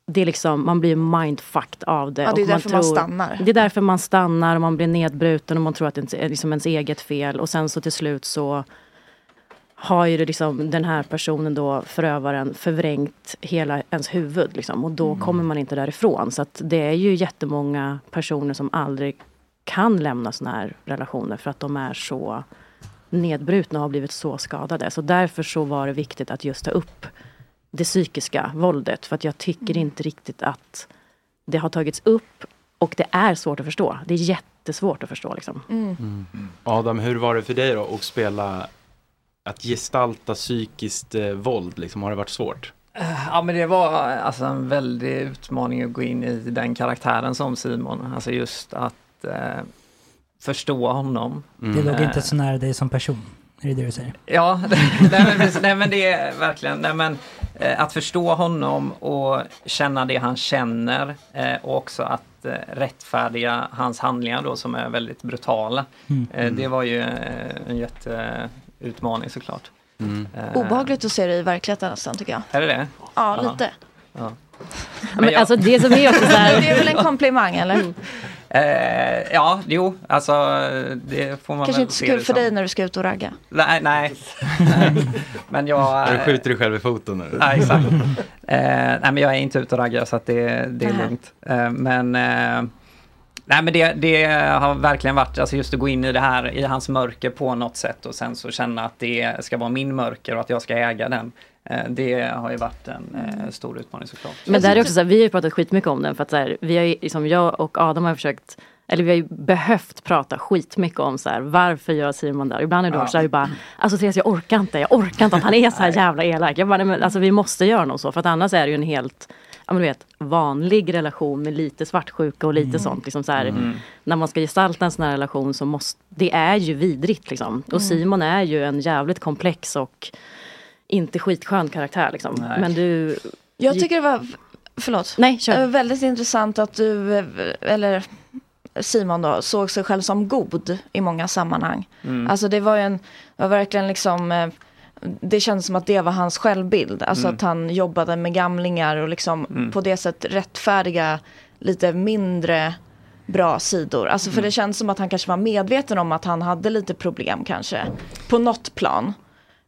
det är liksom, man blir mindfucked av det. Ja, det är och därför man stannar. Det är därför man stannar och man blir nedbruten och man tror att det är liksom ens eget fel. Och sen så till slut så har ju det liksom, den här personen då, förövaren, förvrängt hela ens huvud. Liksom, och då Mm. kommer man inte därifrån. Så att det är ju jättemånga personer som aldrig kan lämna såna här relationer för att de är så nedbrutna och har blivit så skadade. Så därför så var det viktigt att just ta upp det psykiska våldet. För att jag tycker Mm. inte riktigt att det har tagits upp och det är svårt att förstå. Det är jättesvårt att förstå. Liksom. Mm. Adam, hur var det för dig då att spela, att gestalta psykiskt eh, våld? Liksom, har det varit svårt? Ja men det var alltså en väldig utmaning att gå in i den karaktären som Simon. Alltså just att eh, förstå honom. Det låg Eh, inte så nära dig som person. Är det det du säger? Ja, nej, men, precis, nej men det är verkligen, nej, men, eh, att förstå honom och känna det han känner eh, och också att eh, rättfärdiga hans handlingar då som är väldigt brutala. Mm. Eh, det var ju eh, en jätteutmaning såklart. Eh, Obehagligt att se det i verkligheten nästan tycker jag. Är det det? Ja, lite. Ja. Men alltså det som är också så här- Det är väl en komplimang eller? Eh, ja, jo, alltså det får man Kanske väl inte så kul för som. dig när du ska ut och ragga. Nej, nej. men jag... Du skjuter dig själv i foten. Eller? Ja, exakt. eh, nej, men jag är inte ute och raggar så att det, det är Nej. lugnt. Eh, men eh, nej, men det, det har verkligen varit, alltså just att gå in i det här, i hans mörker på något sätt och sen så känna att det ska vara min mörker och att jag ska äga den. Eh, det har ju varit en eh, stor utmaning såklart. Men där är också så här, vi har ju pratat skitmycket om den för att så här, vi har ju, liksom, jag och Adam har försökt eller vi har ju behövt prata skitmycket om så här, varför gör Simon det? Ibland är det Ja. så här, bara, alltså Therese jag orkar inte, jag orkar inte att han är så här jävla elak. Jag bara, nej, men, alltså vi måste göra något så för att annars är det ju en helt Ja men du vet, vanlig relation med lite svartsjuka och lite Mm. sånt. Liksom så här, Mm. När man ska gestalta en sån här relation så måste, det är ju vidrigt liksom. Och Mm. Simon är ju en jävligt komplex och inte skitskön karaktär liksom. Nej. Men du... Jag tycker det var, förlåt. Nej, kör. Det var väldigt intressant att du, eh, eller Simon då, såg sig själv som god i många sammanhang. Mm. Alltså det var ju en, var verkligen liksom, eh, det kändes som att det var hans självbild. Alltså Mm. att han jobbade med gamlingar och liksom Mm. på det sättet rättfärdiga lite mindre bra sidor. Alltså för Mm. det känns som att han kanske var medveten om att han hade lite problem kanske. På något plan.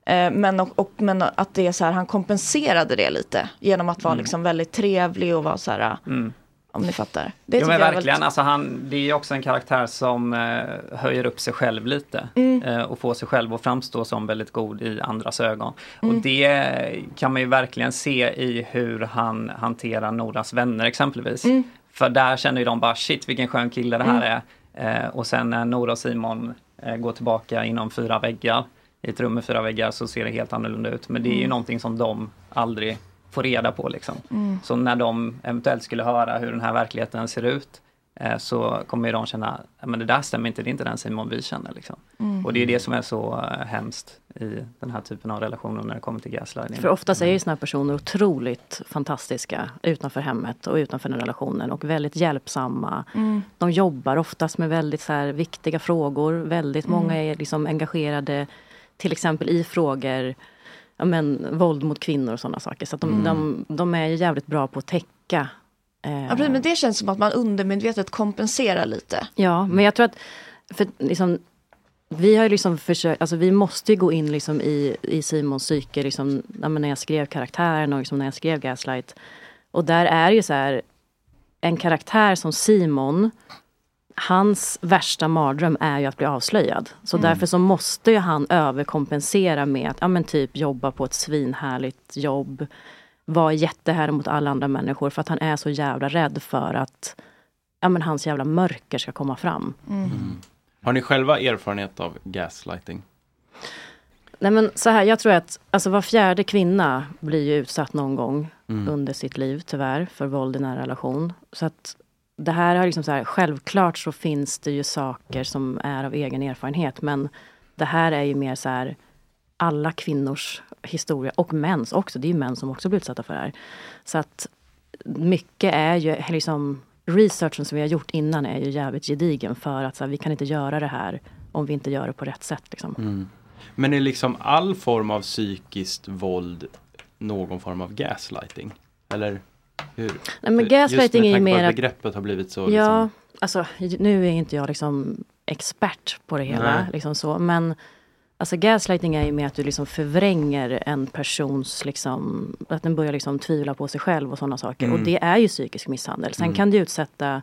Eh, Men, och, och, men att det är så här, han kompenserade det lite genom att vara Mm. liksom väldigt trevlig och vara så här, Mm. Om ni fattar. Det jo, men verkligen, väldigt- alltså han, det är också en karaktär som eh, höjer upp sig själv lite. Mm. Eh, och får sig själv att framstå som väldigt god i andras ögon. Mm. Och det kan man ju verkligen se i hur han hanterar Noras vänner exempelvis. Mm. För där känner ju de bara shit vilken skön kille det här Mm. är. Eh, och sen när Nora och Simon eh, går tillbaka inom fyra väggar, i ett rum med fyra väggar, så ser det helt annorlunda ut. Men det är ju Mm. någonting som de aldrig får reda på liksom. Mm. Så när de eventuellt skulle höra hur den här verkligheten ser ut eh, så kommer ju de känna, "Ja, men det där stämmer inte, det är inte den Simon vi känner. Liksom. Mm. Och det är det som är så eh, hemskt i den här typen av relationer när det kommer till gaslighting. För oftast är ju såna här personer otroligt fantastiska utanför hemmet och utanför den relationen och väldigt hjälpsamma. Mm. De jobbar oftast med väldigt så här viktiga frågor. Väldigt Mm. många är liksom engagerade till exempel i frågor ja, men, våld mot kvinnor och sådana saker. Så att de, Mm. de, de är ju jävligt bra på att täcka. eh, Ja, precis, men det känns som att man undermedvetet kompenserar lite. Ja, men jag tror att för liksom, vi har ju liksom försökt, alltså vi måste ju gå in liksom i, i Simons psyke, liksom, ja, när jag skrev karaktären och liksom när jag skrev Gaslight. Och där är ju så här, en karaktär som Simon, hans värsta mardröm är ju att bli avslöjad. Så Mm. därför så måste ju han överkompensera med att ja, men typ jobba på ett svinhärligt jobb. Vara jättehärlig mot alla andra människor för att han är så jävla rädd för att ja, men hans jävla mörker ska komma fram. Har ni själva erfarenhet av gaslighting? Nej men så här, jag tror att alltså, var fjärde kvinna blir ju utsatt någon gång Mm. under sitt liv tyvärr för våld i nära relation. Så att det här har liksom så här, självklart så finns det ju saker som är av egen erfarenhet men det här är ju mer så här alla kvinnors historia och mäns också. Det är ju män som också blir utsatta för det här. Så att mycket är ju liksom researchen som vi har gjort innan är ju jävligt gedigen för att så här, vi kan inte göra det här om vi inte gör det på rätt sätt. Liksom. Mm. Men är liksom all form av psykiskt våld någon form av gaslighting? Eller hur? Nej, men Just gaslighting med är ju på att begreppet har blivit så Ja, liksom, alltså nu är inte jag liksom expert på det hela. Nej. Liksom så, men alltså gaslighting är ju mer att du liksom förvränger en persons, liksom, att den börjar liksom tvivla på sig själv och sådana saker. Mm. Och det är ju psykisk misshandel. Sen Mm. kan du utsätta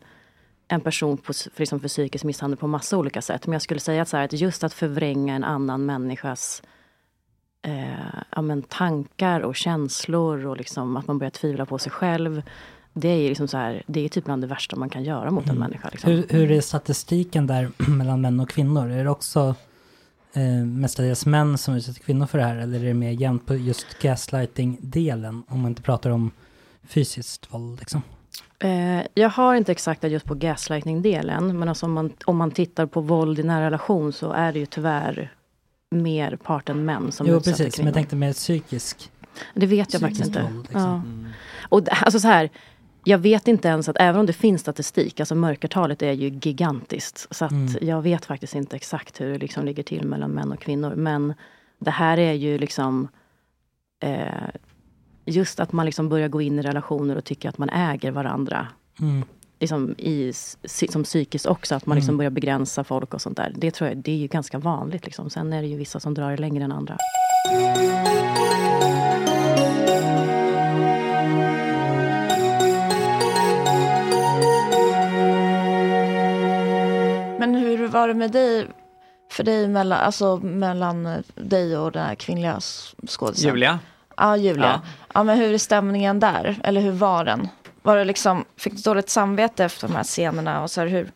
en person på, för, liksom för psykisk misshandel på massa olika sätt. Men jag skulle säga att, så här, att just att förvränga en annan människas eh, ja, men tankar och känslor och liksom att man börjar tvivla på sig själv. Det är, liksom så här, det är typ bland det värsta man kan göra mot en människa. Liksom. Hur, hur är statistiken där mellan män och kvinnor? Är det också eh, mestadels män som utsätter kvinnor för det här? Eller är det mer jämnt på just gaslighting-delen? Om man inte pratar om fysiskt våld liksom. Eh, jag har inte exakta just på gaslighting-delen. Men alltså om, man, om man tittar på våld i nära relation så är det ju tyvärr mer parten män som jo, utsätter precis. Men kvinnor. jag tänkte mer psykisk. Det vet jag faktiskt inte. våld, liksom. ja. Mm. Och alltså så här, jag vet inte ens att även om det finns statistik, alltså mörkertalet är ju gigantiskt. Så att Mm. jag vet faktiskt inte exakt hur det liksom ligger till mellan män och kvinnor. Men det här är ju liksom eh, just att man liksom börjar gå in i relationer och tycker att man äger varandra. Mm. Liksom i, som psykiskt också, att man liksom Mm. börjar begränsa folk och sånt där. Det tror jag, det är ju ganska vanligt. Liksom. Sen är det ju vissa som drar det längre än andra. Men hur var det med dig, för dig mellan, alltså mellan dig och den här kvinnliga skådisen? Julia? Ja, Julia. Ja. Ja. men hur är stämningen där? Eller hur var den? Var det liksom, fick du dåligt samvete efter de här scenerna och så här, hur?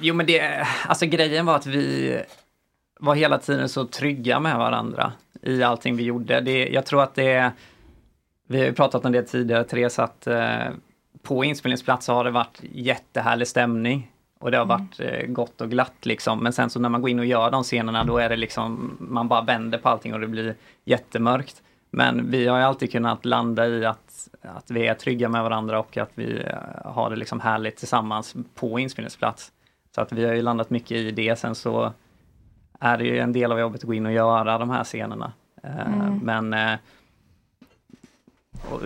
Jo men det, alltså grejen var att vi var hela tiden så trygga med varandra i allting vi gjorde. Det, jag tror att det, vi har ju pratat om det tidigare Therese, att eh, på inspelningsplats har det varit jättehärlig stämning. Och det har varit eh, gott och glatt liksom. Men sen så när man går in och gör de scenerna då är det liksom, man bara vänder på allting och det blir jättemörkt. Men vi har ju alltid kunnat landa i att, att vi är trygga med varandra och att vi eh, har det liksom härligt tillsammans på inspelningsplats. Så att vi har ju landat mycket i det. Sen så är det ju en del av jobbet att gå in och göra de här scenerna. Eh, Mm. Men eh,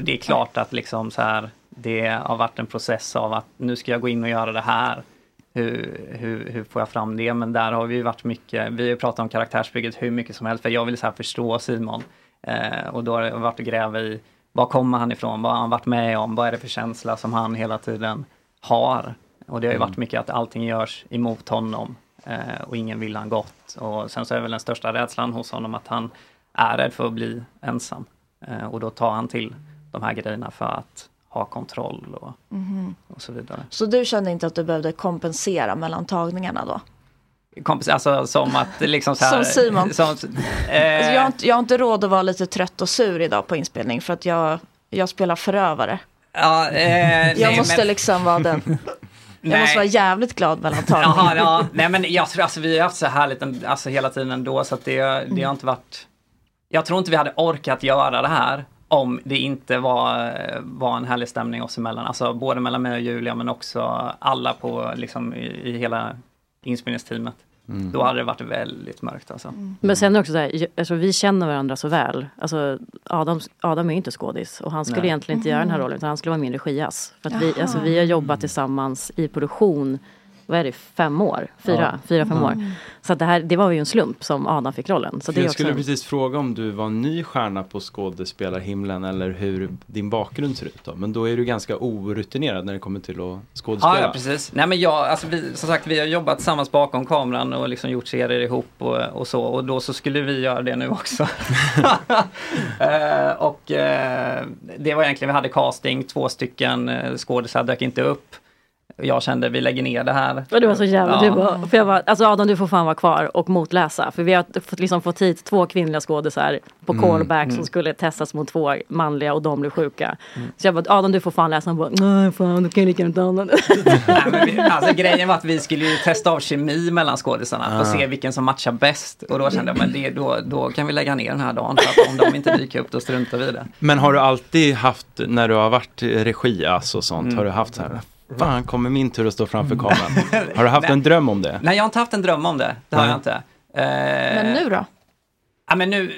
det är klart att liksom så här, det har varit en process av att nu ska jag gå in och göra det här. Hur, hur, hur får jag fram det? Men där har vi ju varit mycket, vi har ju pratat om karaktärsbygget hur mycket som helst, för jag vill så här förstå Simon. Och då har det varit att gräva i, var kommer han ifrån? Vad har han varit med om? Vad är det för känsla som han hela tiden har? Och det har ju Mm. varit mycket att allting görs emot honom eh, och ingen vill han gott. Och sen så är väl den största rädslan hos honom att han är rädd för att bli ensam. Eh, och då tar han till de här grejerna för att ha kontroll och, Mhm. och så vidare. Så du kände inte att du behövde kompensera mellan tagningarna då? Kompis, alltså som att liksom så här, Som Simon. Som, Alltså, eh, jag, har inte, jag har inte råd att vara lite trött och sur idag på inspelning för att jag, jag spelar förövare. ja, eh, Jag nej, måste men- liksom vara den. Jag Nej. måste vara jävligt glad mellan tagningarna. Jaha, ja. Nej men jag tror alltså vi har haft så härligt en- alltså, hela tiden ändå så att det, det Mm. har inte varit Jag tror inte vi hade orkat göra det här om det inte var, var en härlig stämning oss emellan. Alltså både mellan mig och Julia men också alla på liksom i, i hela inspelningsteamet. Mm. Då hade det varit väldigt mörkt alltså. Men sen är det också så här, alltså, vi känner varandra så väl. Alltså, Adam, Adam är ju inte skådis och han skulle Nej. egentligen inte göra den här Mhm. rollen utan han skulle vara min regiass. För att vi, alltså, vi har jobbat tillsammans i produktion, vad är det, fem år? Fyra, Ja. fyra fem år. Så det, här, det var ju en slump som Adam fick rollen. Så det är jag också skulle en- precis fråga om du var en ny stjärna på skådespelarhimlen eller hur din bakgrund ser ut då. Men då är du ganska orutinerad när det kommer till att skådespela. Ja, ja, precis. Nej, men jag, alltså vi, som sagt, vi har jobbat tillsammans bakom kameran och liksom gjort serier ihop och, och så. Och då så skulle vi göra det nu också. eh, och eh, det var egentligen, vi hade casting, två stycken eh, skådisar dök inte upp. Jag kände, vi lägger ner det här. Och det var så jävla, Ja. du bara, för jag bara, alltså Adam du får fan vara kvar och motläsa. För vi har fått, liksom fått hit två kvinnliga skådisar på Mm, callback mm. som skulle testas mot två manliga och de blev sjuka. Så jag bara, Adam du får fan läsa. Han bara, nej fan du kan lika gärna ta alltså, grejen var att vi skulle ju testa av kemi mellan skådisarna och Ah. se vilken som matchar bäst. Och då kände jag, men det, då, då kan vi lägga ner den här dagen. För att om de inte dyker upp, då struntar vi i det. Men har du alltid haft, när du har varit regiass och sånt, Mm. har du haft så här, fan kommer min tur att stå framför kameran? Har du haft en dröm om det? Nej, jag har inte haft en dröm om det. Det har Nej. jag inte. Eh, Men nu då? Ja, men nu,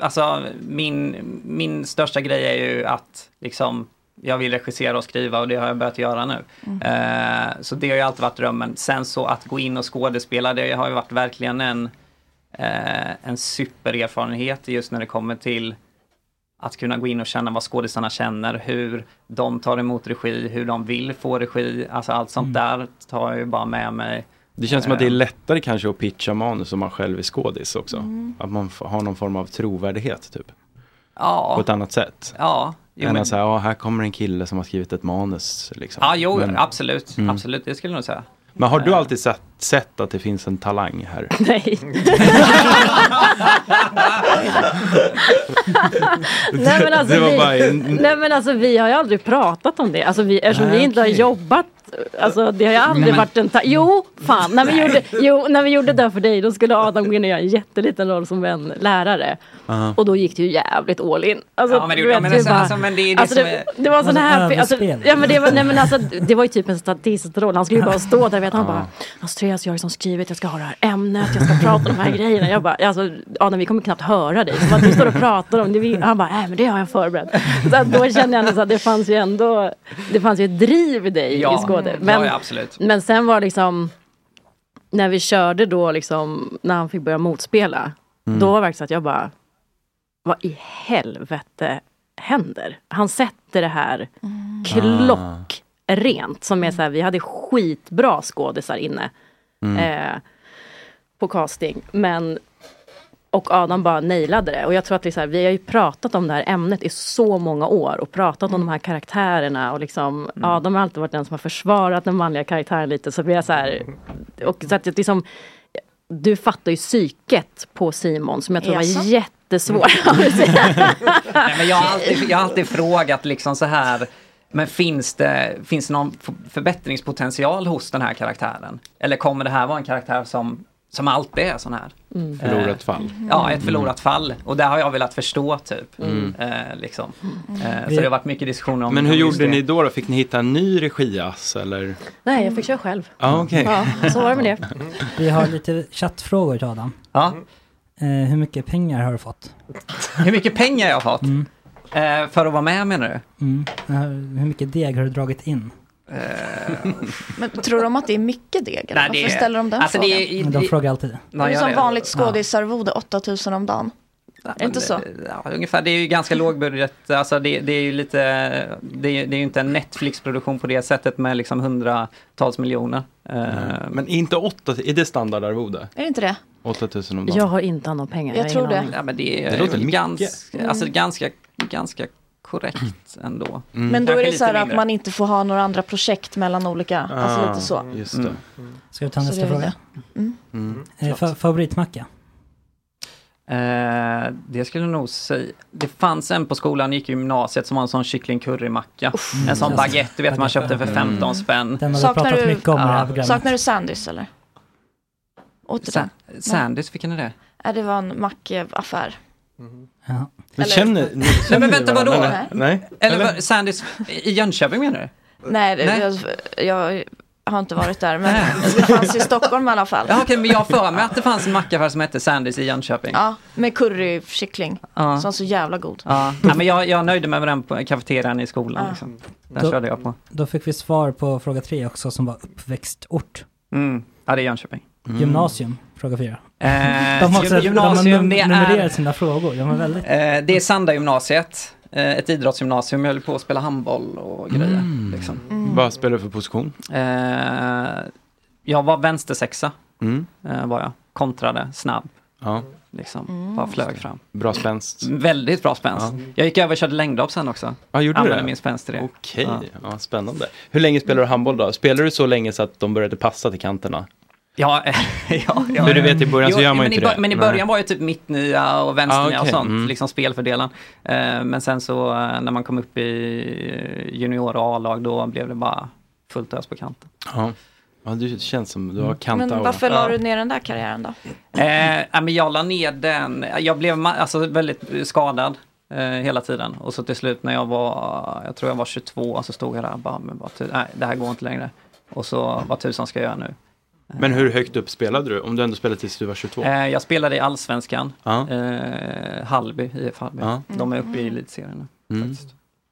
alltså min, min största grej är ju att liksom, jag vill regissera och skriva och det har jag börjat göra nu. Eh, så det har ju alltid varit drömmen. Sen så att gå in och skådespela, det har ju varit verkligen en, eh, en supererfarenhet just när det kommer till att kunna gå in och känna vad skådisarna känner, hur de tar emot regi, hur de vill få regi, alltså allt sånt där tar jag ju bara med mig. Det känns som att det är Eh, lättare kanske att pitcha manus om man själv är skådis också. Mm. Att man har någon form av trovärdighet typ. Ja. På ett annat sätt. Ja, jo, Än men- att säga, här kommer en kille som har skrivit ett manus. Liksom. Ja, jo, Men- absolut. Mm. Absolut, det skulle jag nog säga. Men har du Eh. alltid sett, sett att det finns en talang här? Nej. nej, men alltså, vi, nej men alltså vi har ju aldrig pratat om det. Alltså vi, eftersom Nej, vi inte har okej. jobbat Alltså det har ju aldrig Nej, men- varit en Jo, fan. När vi, gjorde, jo, när vi gjorde det för dig då skulle Adam gå in och göra en jätteliten roll som en lärare. Ja. Och då gick det ju jävligt all in. Alltså, Ja, men det- vet, men det alltså- bara- alltså, men det är det alltså, som det, är- det var sån här... Alltså, ja, men det, var, nej, men alltså, det var ju typ en statistroll. Han skulle ju bara stå där. Vet, han bara, alltså Therese, jag har liksom skrivit, jag ska ha det här ämnet, jag ska prata om de här grejerna. Jag bara, alltså Adam vi kommer knappt höra dig. Att du står och pratar om det. Vi- Han bara, nej men det har jag förberett. Så att då kände jag ändå så att det fanns ju ändå, det fanns ju ett driv i dig Ja, i skådet. ja, Men, ja, absolut. men sen var liksom, när vi körde då liksom, när han fick börja motspela. Mm. Då var det verkligen så att jag bara, vad i helvete händer? Han sätter det här klockrent. Som är så här, vi hade skitbra skådisar inne. Mm. Eh, på casting. Men och Adam bara nailade det. Och jag tror att det är så här, vi har ju pratat om det här ämnet i så många år och pratat om de här karaktärerna. Och liksom, Adam har alltid varit den som har försvarat den manliga karaktären lite. Så vi är så här, och så att det liksom, du fattar ju psyket på Simon som jag tror Jaså? var jättesvår. Nej, men jag, har alltid, jag har alltid frågat liksom så här, men finns det, finns det någon förbättringspotential hos den här karaktären? Eller kommer det här vara en karaktär som, som alltid är sån här? Mm. Förlorat Eh, fall. Ja, ett förlorat fall. Och det har jag velat förstå typ. Mm. Eh, liksom. Eh, så det har varit mycket diskussioner om Men hur om gjorde det. ni då, då? Fick ni hitta en ny regiass eller? Nej, jag fick köra själv. Ja, okej. Ja, så var det med det. Vi har lite chattfrågor till Adam. Ja. Eh, hur mycket pengar har du fått? Hur mycket pengar jag har fått? Eh, för att vara med menar du? Mm. Eh, Hur mycket deg har du dragit in? Men tror de att det är mycket deg? Eller? Nej, Varför det är- ställer de den alltså, det frågan? är- Men de frågar alltid. Det är som det. vanligt Ja. skådisarvode, 8000 om dagen. är det inte så? Ja, ungefär. Det är ju ganska lågbudget. Alltså det, det är ju lite, det är, det är ju inte en Netflix-produktion på det sättet med liksom hundratals miljoner. Eh, Men inte åtta, är det standardarvode? Är det inte det? 8000 om dagen? Jag har inte hand om pengar. Jag har tror det. Ja, men det är Det låter väl mycket. ganska, alltså ganska, ganska korrekt ändå. Men då är det så här att mindre. man inte får ha några andra projekt mellan olika, alltså Ah, lite så. Just det. Ska vi ta nästa det är fråga? det. Mm. Mm. Eh, fa- favoritmacka? Eh, det skulle jag nog säga. Det fanns en på skolan, gick i gymnasiet, som var en sån kyckling currymacka. En sån Mm. baguette, du vet man köpte för 15 Mm. spänn. Den har vi pratat mycket om i det här programmet. saknar du Sandys eller? Du Sa-? Sandys, vilken är det? Nej, det var en mackaffär. Ja. Men Eller- känner, ni, Nej känner men vänta, vadå? eller? Nej? Eller, vad- Sandys i Jönköping menar du? Nej, det, Nej. Jag, jag har inte varit där, men det fanns i Stockholm i alla fall. Ja, okej, men jag har för mig att det fanns en mackaffär som hette Sandys i Jönköping. Ja, med currykyckling. Ja. Som var så jävla god. Ja, ja men jag, jag nöjde mig med den på kafeterian i skolan. Ja. Liksom. Den Då- körde jag på. Då fick vi svar på fråga tre också som var uppväxtort. Mm. Ja, det är Jönköping. Gymnasium, fråga fyra. Eh, de har, också, gymnasium, de har numrerat sina frågor. De är väldigt... Eh, det är Sanda gymnasiet. Eh, ett idrottsgymnasium. Jag höll på att spela handboll och grejer. Mm. Liksom. Vad spelar du för position? Jag var vänstersexa. Mm. Var jag. Kontrade, snabb. Ja. Liksom, bara flög fram. Bra spänst. Väldigt bra spänst. Ja. Jag gick över och körde längdhopp sen också. Ja, gjorde du Använde det? min spänst till det. Okej, Ja. ja. spännande. Hur länge spelar du handboll då? Spelar du så länge så att de började passa till kanterna? Ja, ja, ja. För du vet, i början så gör man men inte det. Men i Nej. början var ju typ mittnia och vänsternia Ah, och okej. sånt, Mm. liksom spelfördelaren. Eh, men sen så eh, när man kom upp i junior och A-lag då blev det bara fullt ös på kanten. Ja. ja, det känns som du har kantaura. Men varför la du ner den där karriären då? Eh, men jag la ner den, jag blev alltså, väldigt skadad eh, hela tiden. Och så till slut när jag var, jag tror jag var 22, så stod jag där och bara, men bara nej det här går inte längre. Och så vad tusan ska jag göra nu? Men hur högt upp spelade du? Om du ändå spelade tills du var 22? Eh, jag spelade i Allsvenskan, Ja. eh, Halby, IF Halby. Ja. De är uppe i elitserien nu. Mm.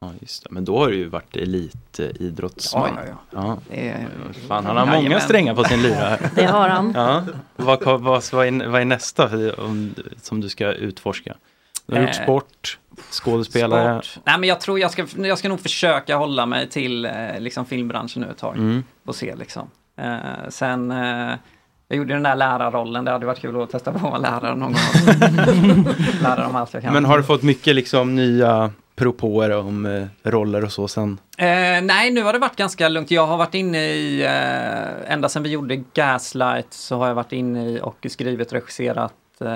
Ja, just det. Men då har du ju varit elitidrottsman. Ja, ja, ja. Är- Fan, han har många Jajamän. strängar på sin lyra. Det har han. Ja. Vad, vad, vad, är, vad är nästa om, som du ska utforska? Du har gjort Eh, sport, skådespelare. Sport. Nej men jag tror jag ska, jag ska nog försöka hålla mig till eh, liksom filmbranschen nu ett tag. Mm. Och se liksom. Eh, sen, eh, jag gjorde den där lärarrollen, det hade varit kul att testa på att vara lärare någon gång. Lära dem allt jag kan. Men har du fått mycket liksom nya propåer om eh, roller och så sen? Eh, nej, nu har det varit ganska lugnt. Jag har varit inne i, eh, ända sedan vi gjorde Gaslight så har jag varit inne i och skrivit och regisserat eh,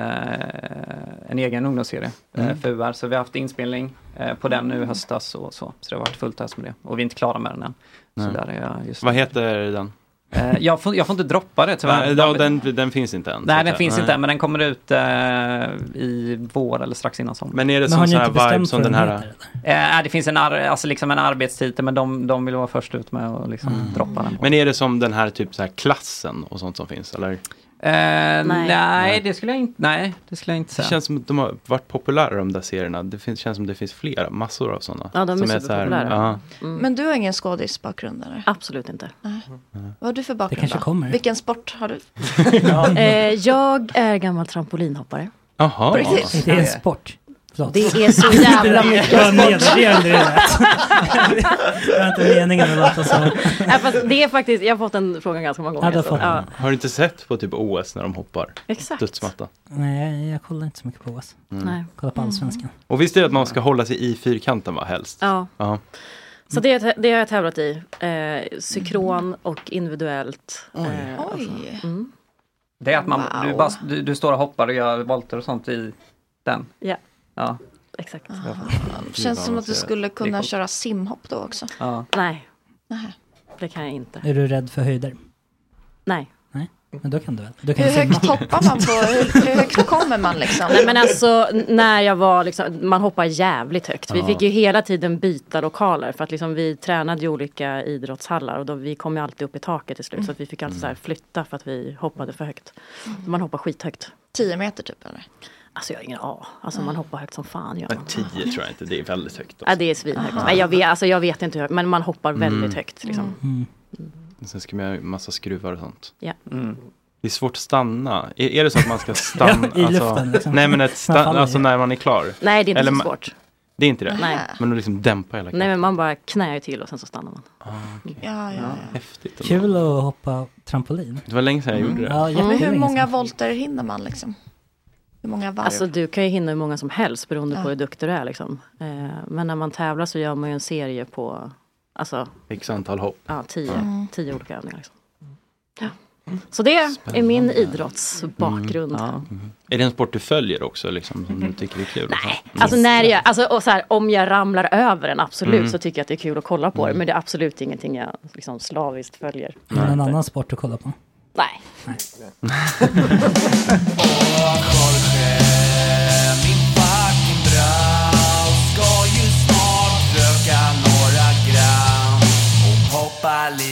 en egen ungdomsserie eh, Mm. för UR. Så vi har haft inspelning eh, på den nu i höstas och så. Så det har varit fullt ös med det. Och vi är inte klara med den än. Så Nej. där är jag just Vad heter den? Eh, jag, får, jag får inte droppa det tyvärr. Nej, ja, den, den finns inte än. Nej, den finns Nej. inte än, men den kommer ut eh, i vår eller strax innan sommaren. Men är det Men sån här vibe som den här- Eh, det finns en, ar- alltså liksom en arbetstitel, men de, de vill vara först ut med att liksom Mm. droppa den. Men är det som den här typ så här klassen och sånt som finns eller? Eh, nej. Nej. det skulle jag inte, nej, det skulle jag inte Det säga. känns som att de har varit populära de där serierna. Det finns, känns som det finns flera, massor av sådana. Ja, de är som så här- superpopulära. ja. Men du har ingen skådisbakgrund eller? Absolut inte. Nej. Vad har du för bakgrund kanske då? kommer. Vilken sport har du? eh, jag är gammal trampolinhoppare. Jaha. Det är en sport. Förlåt. Det är så jävla mycket sport. i det där. Det var inte meningen att låta så. Nej, fast det är faktiskt, jag har fått den frågan ganska många Ja, gånger. du så, fått ja. Har du inte sett på typ OS när de hoppar? Exakt. Dödsmatta. Nej, jag kollar inte så mycket på OS. Mm. Nej. Kolla på Allsvenskan. Och visst är det att man ska hålla sig i fyrkanten va, helst? Ja. Ja. Så det, det har jag tävlat i. Eh, synkron och individuellt. Eh, Oj. Mm. Det är att man, du, Wow. bara, du, du står och hoppar och gör volter och sånt i den. Ja, Ja. exakt. Känns som att du skulle Det kunna köra simhopp då också. Ja. Nej, Nej. det kan jag inte. Är du rädd för höjder? Nej. Nej, men då kan du väl? Du kan Hur simma. högt hoppar man på? Hur, hur högt kommer man liksom? Nej men alltså när jag var liksom, man hoppar jävligt högt. Vi Ja. fick ju hela tiden byta lokaler för att liksom vi tränade i olika idrottshallar och då vi kom ju alltid upp i taket till slut så att vi fick alltid så här flytta för att vi hoppade för högt. Man hoppar skithögt. 10 meter typ eller? Alltså jag har ingen aning. Alltså man hoppar högt som fan. Gör man. 10 tror jag inte, det är väldigt högt. Ja det är svinhögt. Nej, jag, vet, alltså, jag vet inte hur, men man hoppar väldigt Mm. högt. Liksom. Mm. Sen ska man ha massa skruvar och sånt. Ja. Det är svårt att stanna. Är, är det så att man ska stanna? Ja, i luften, liksom. Nej men ett Man sta, faller alltså när man är klar. Nej det är inte Eller så svårt. Det är inte det? Nej. Men att liksom dämpa hela Nej men man bara knäar till och sen så stannar man. Ja, ja, ja. Häftigt. ändå. Kul att hoppa trampolin. Det var länge sedan jag gjorde det. Ja, Men hur många volter hinner man liksom? Hur många varv? Alltså du kan ju hinna hur många som helst beroende Ja. på hur duktig du är. Liksom. Eh, men när man tävlar så gör man ju en serie på alltså, X antal hopp. ja, tio, Mm. tio olika övningar. Liksom. Ja. Så det är min idrottsbakgrund. Mm. Är det en sport du följer också liksom, som du tycker är kul? Nej. Alltså, när jag, alltså och så här, om jag ramlar över den, absolut Mm. så tycker jag att det är kul att kolla på det. Mm. Men det är absolut ingenting jag liksom, slaviskt följer. Är det någon annan sport att kolla på? Nej. Min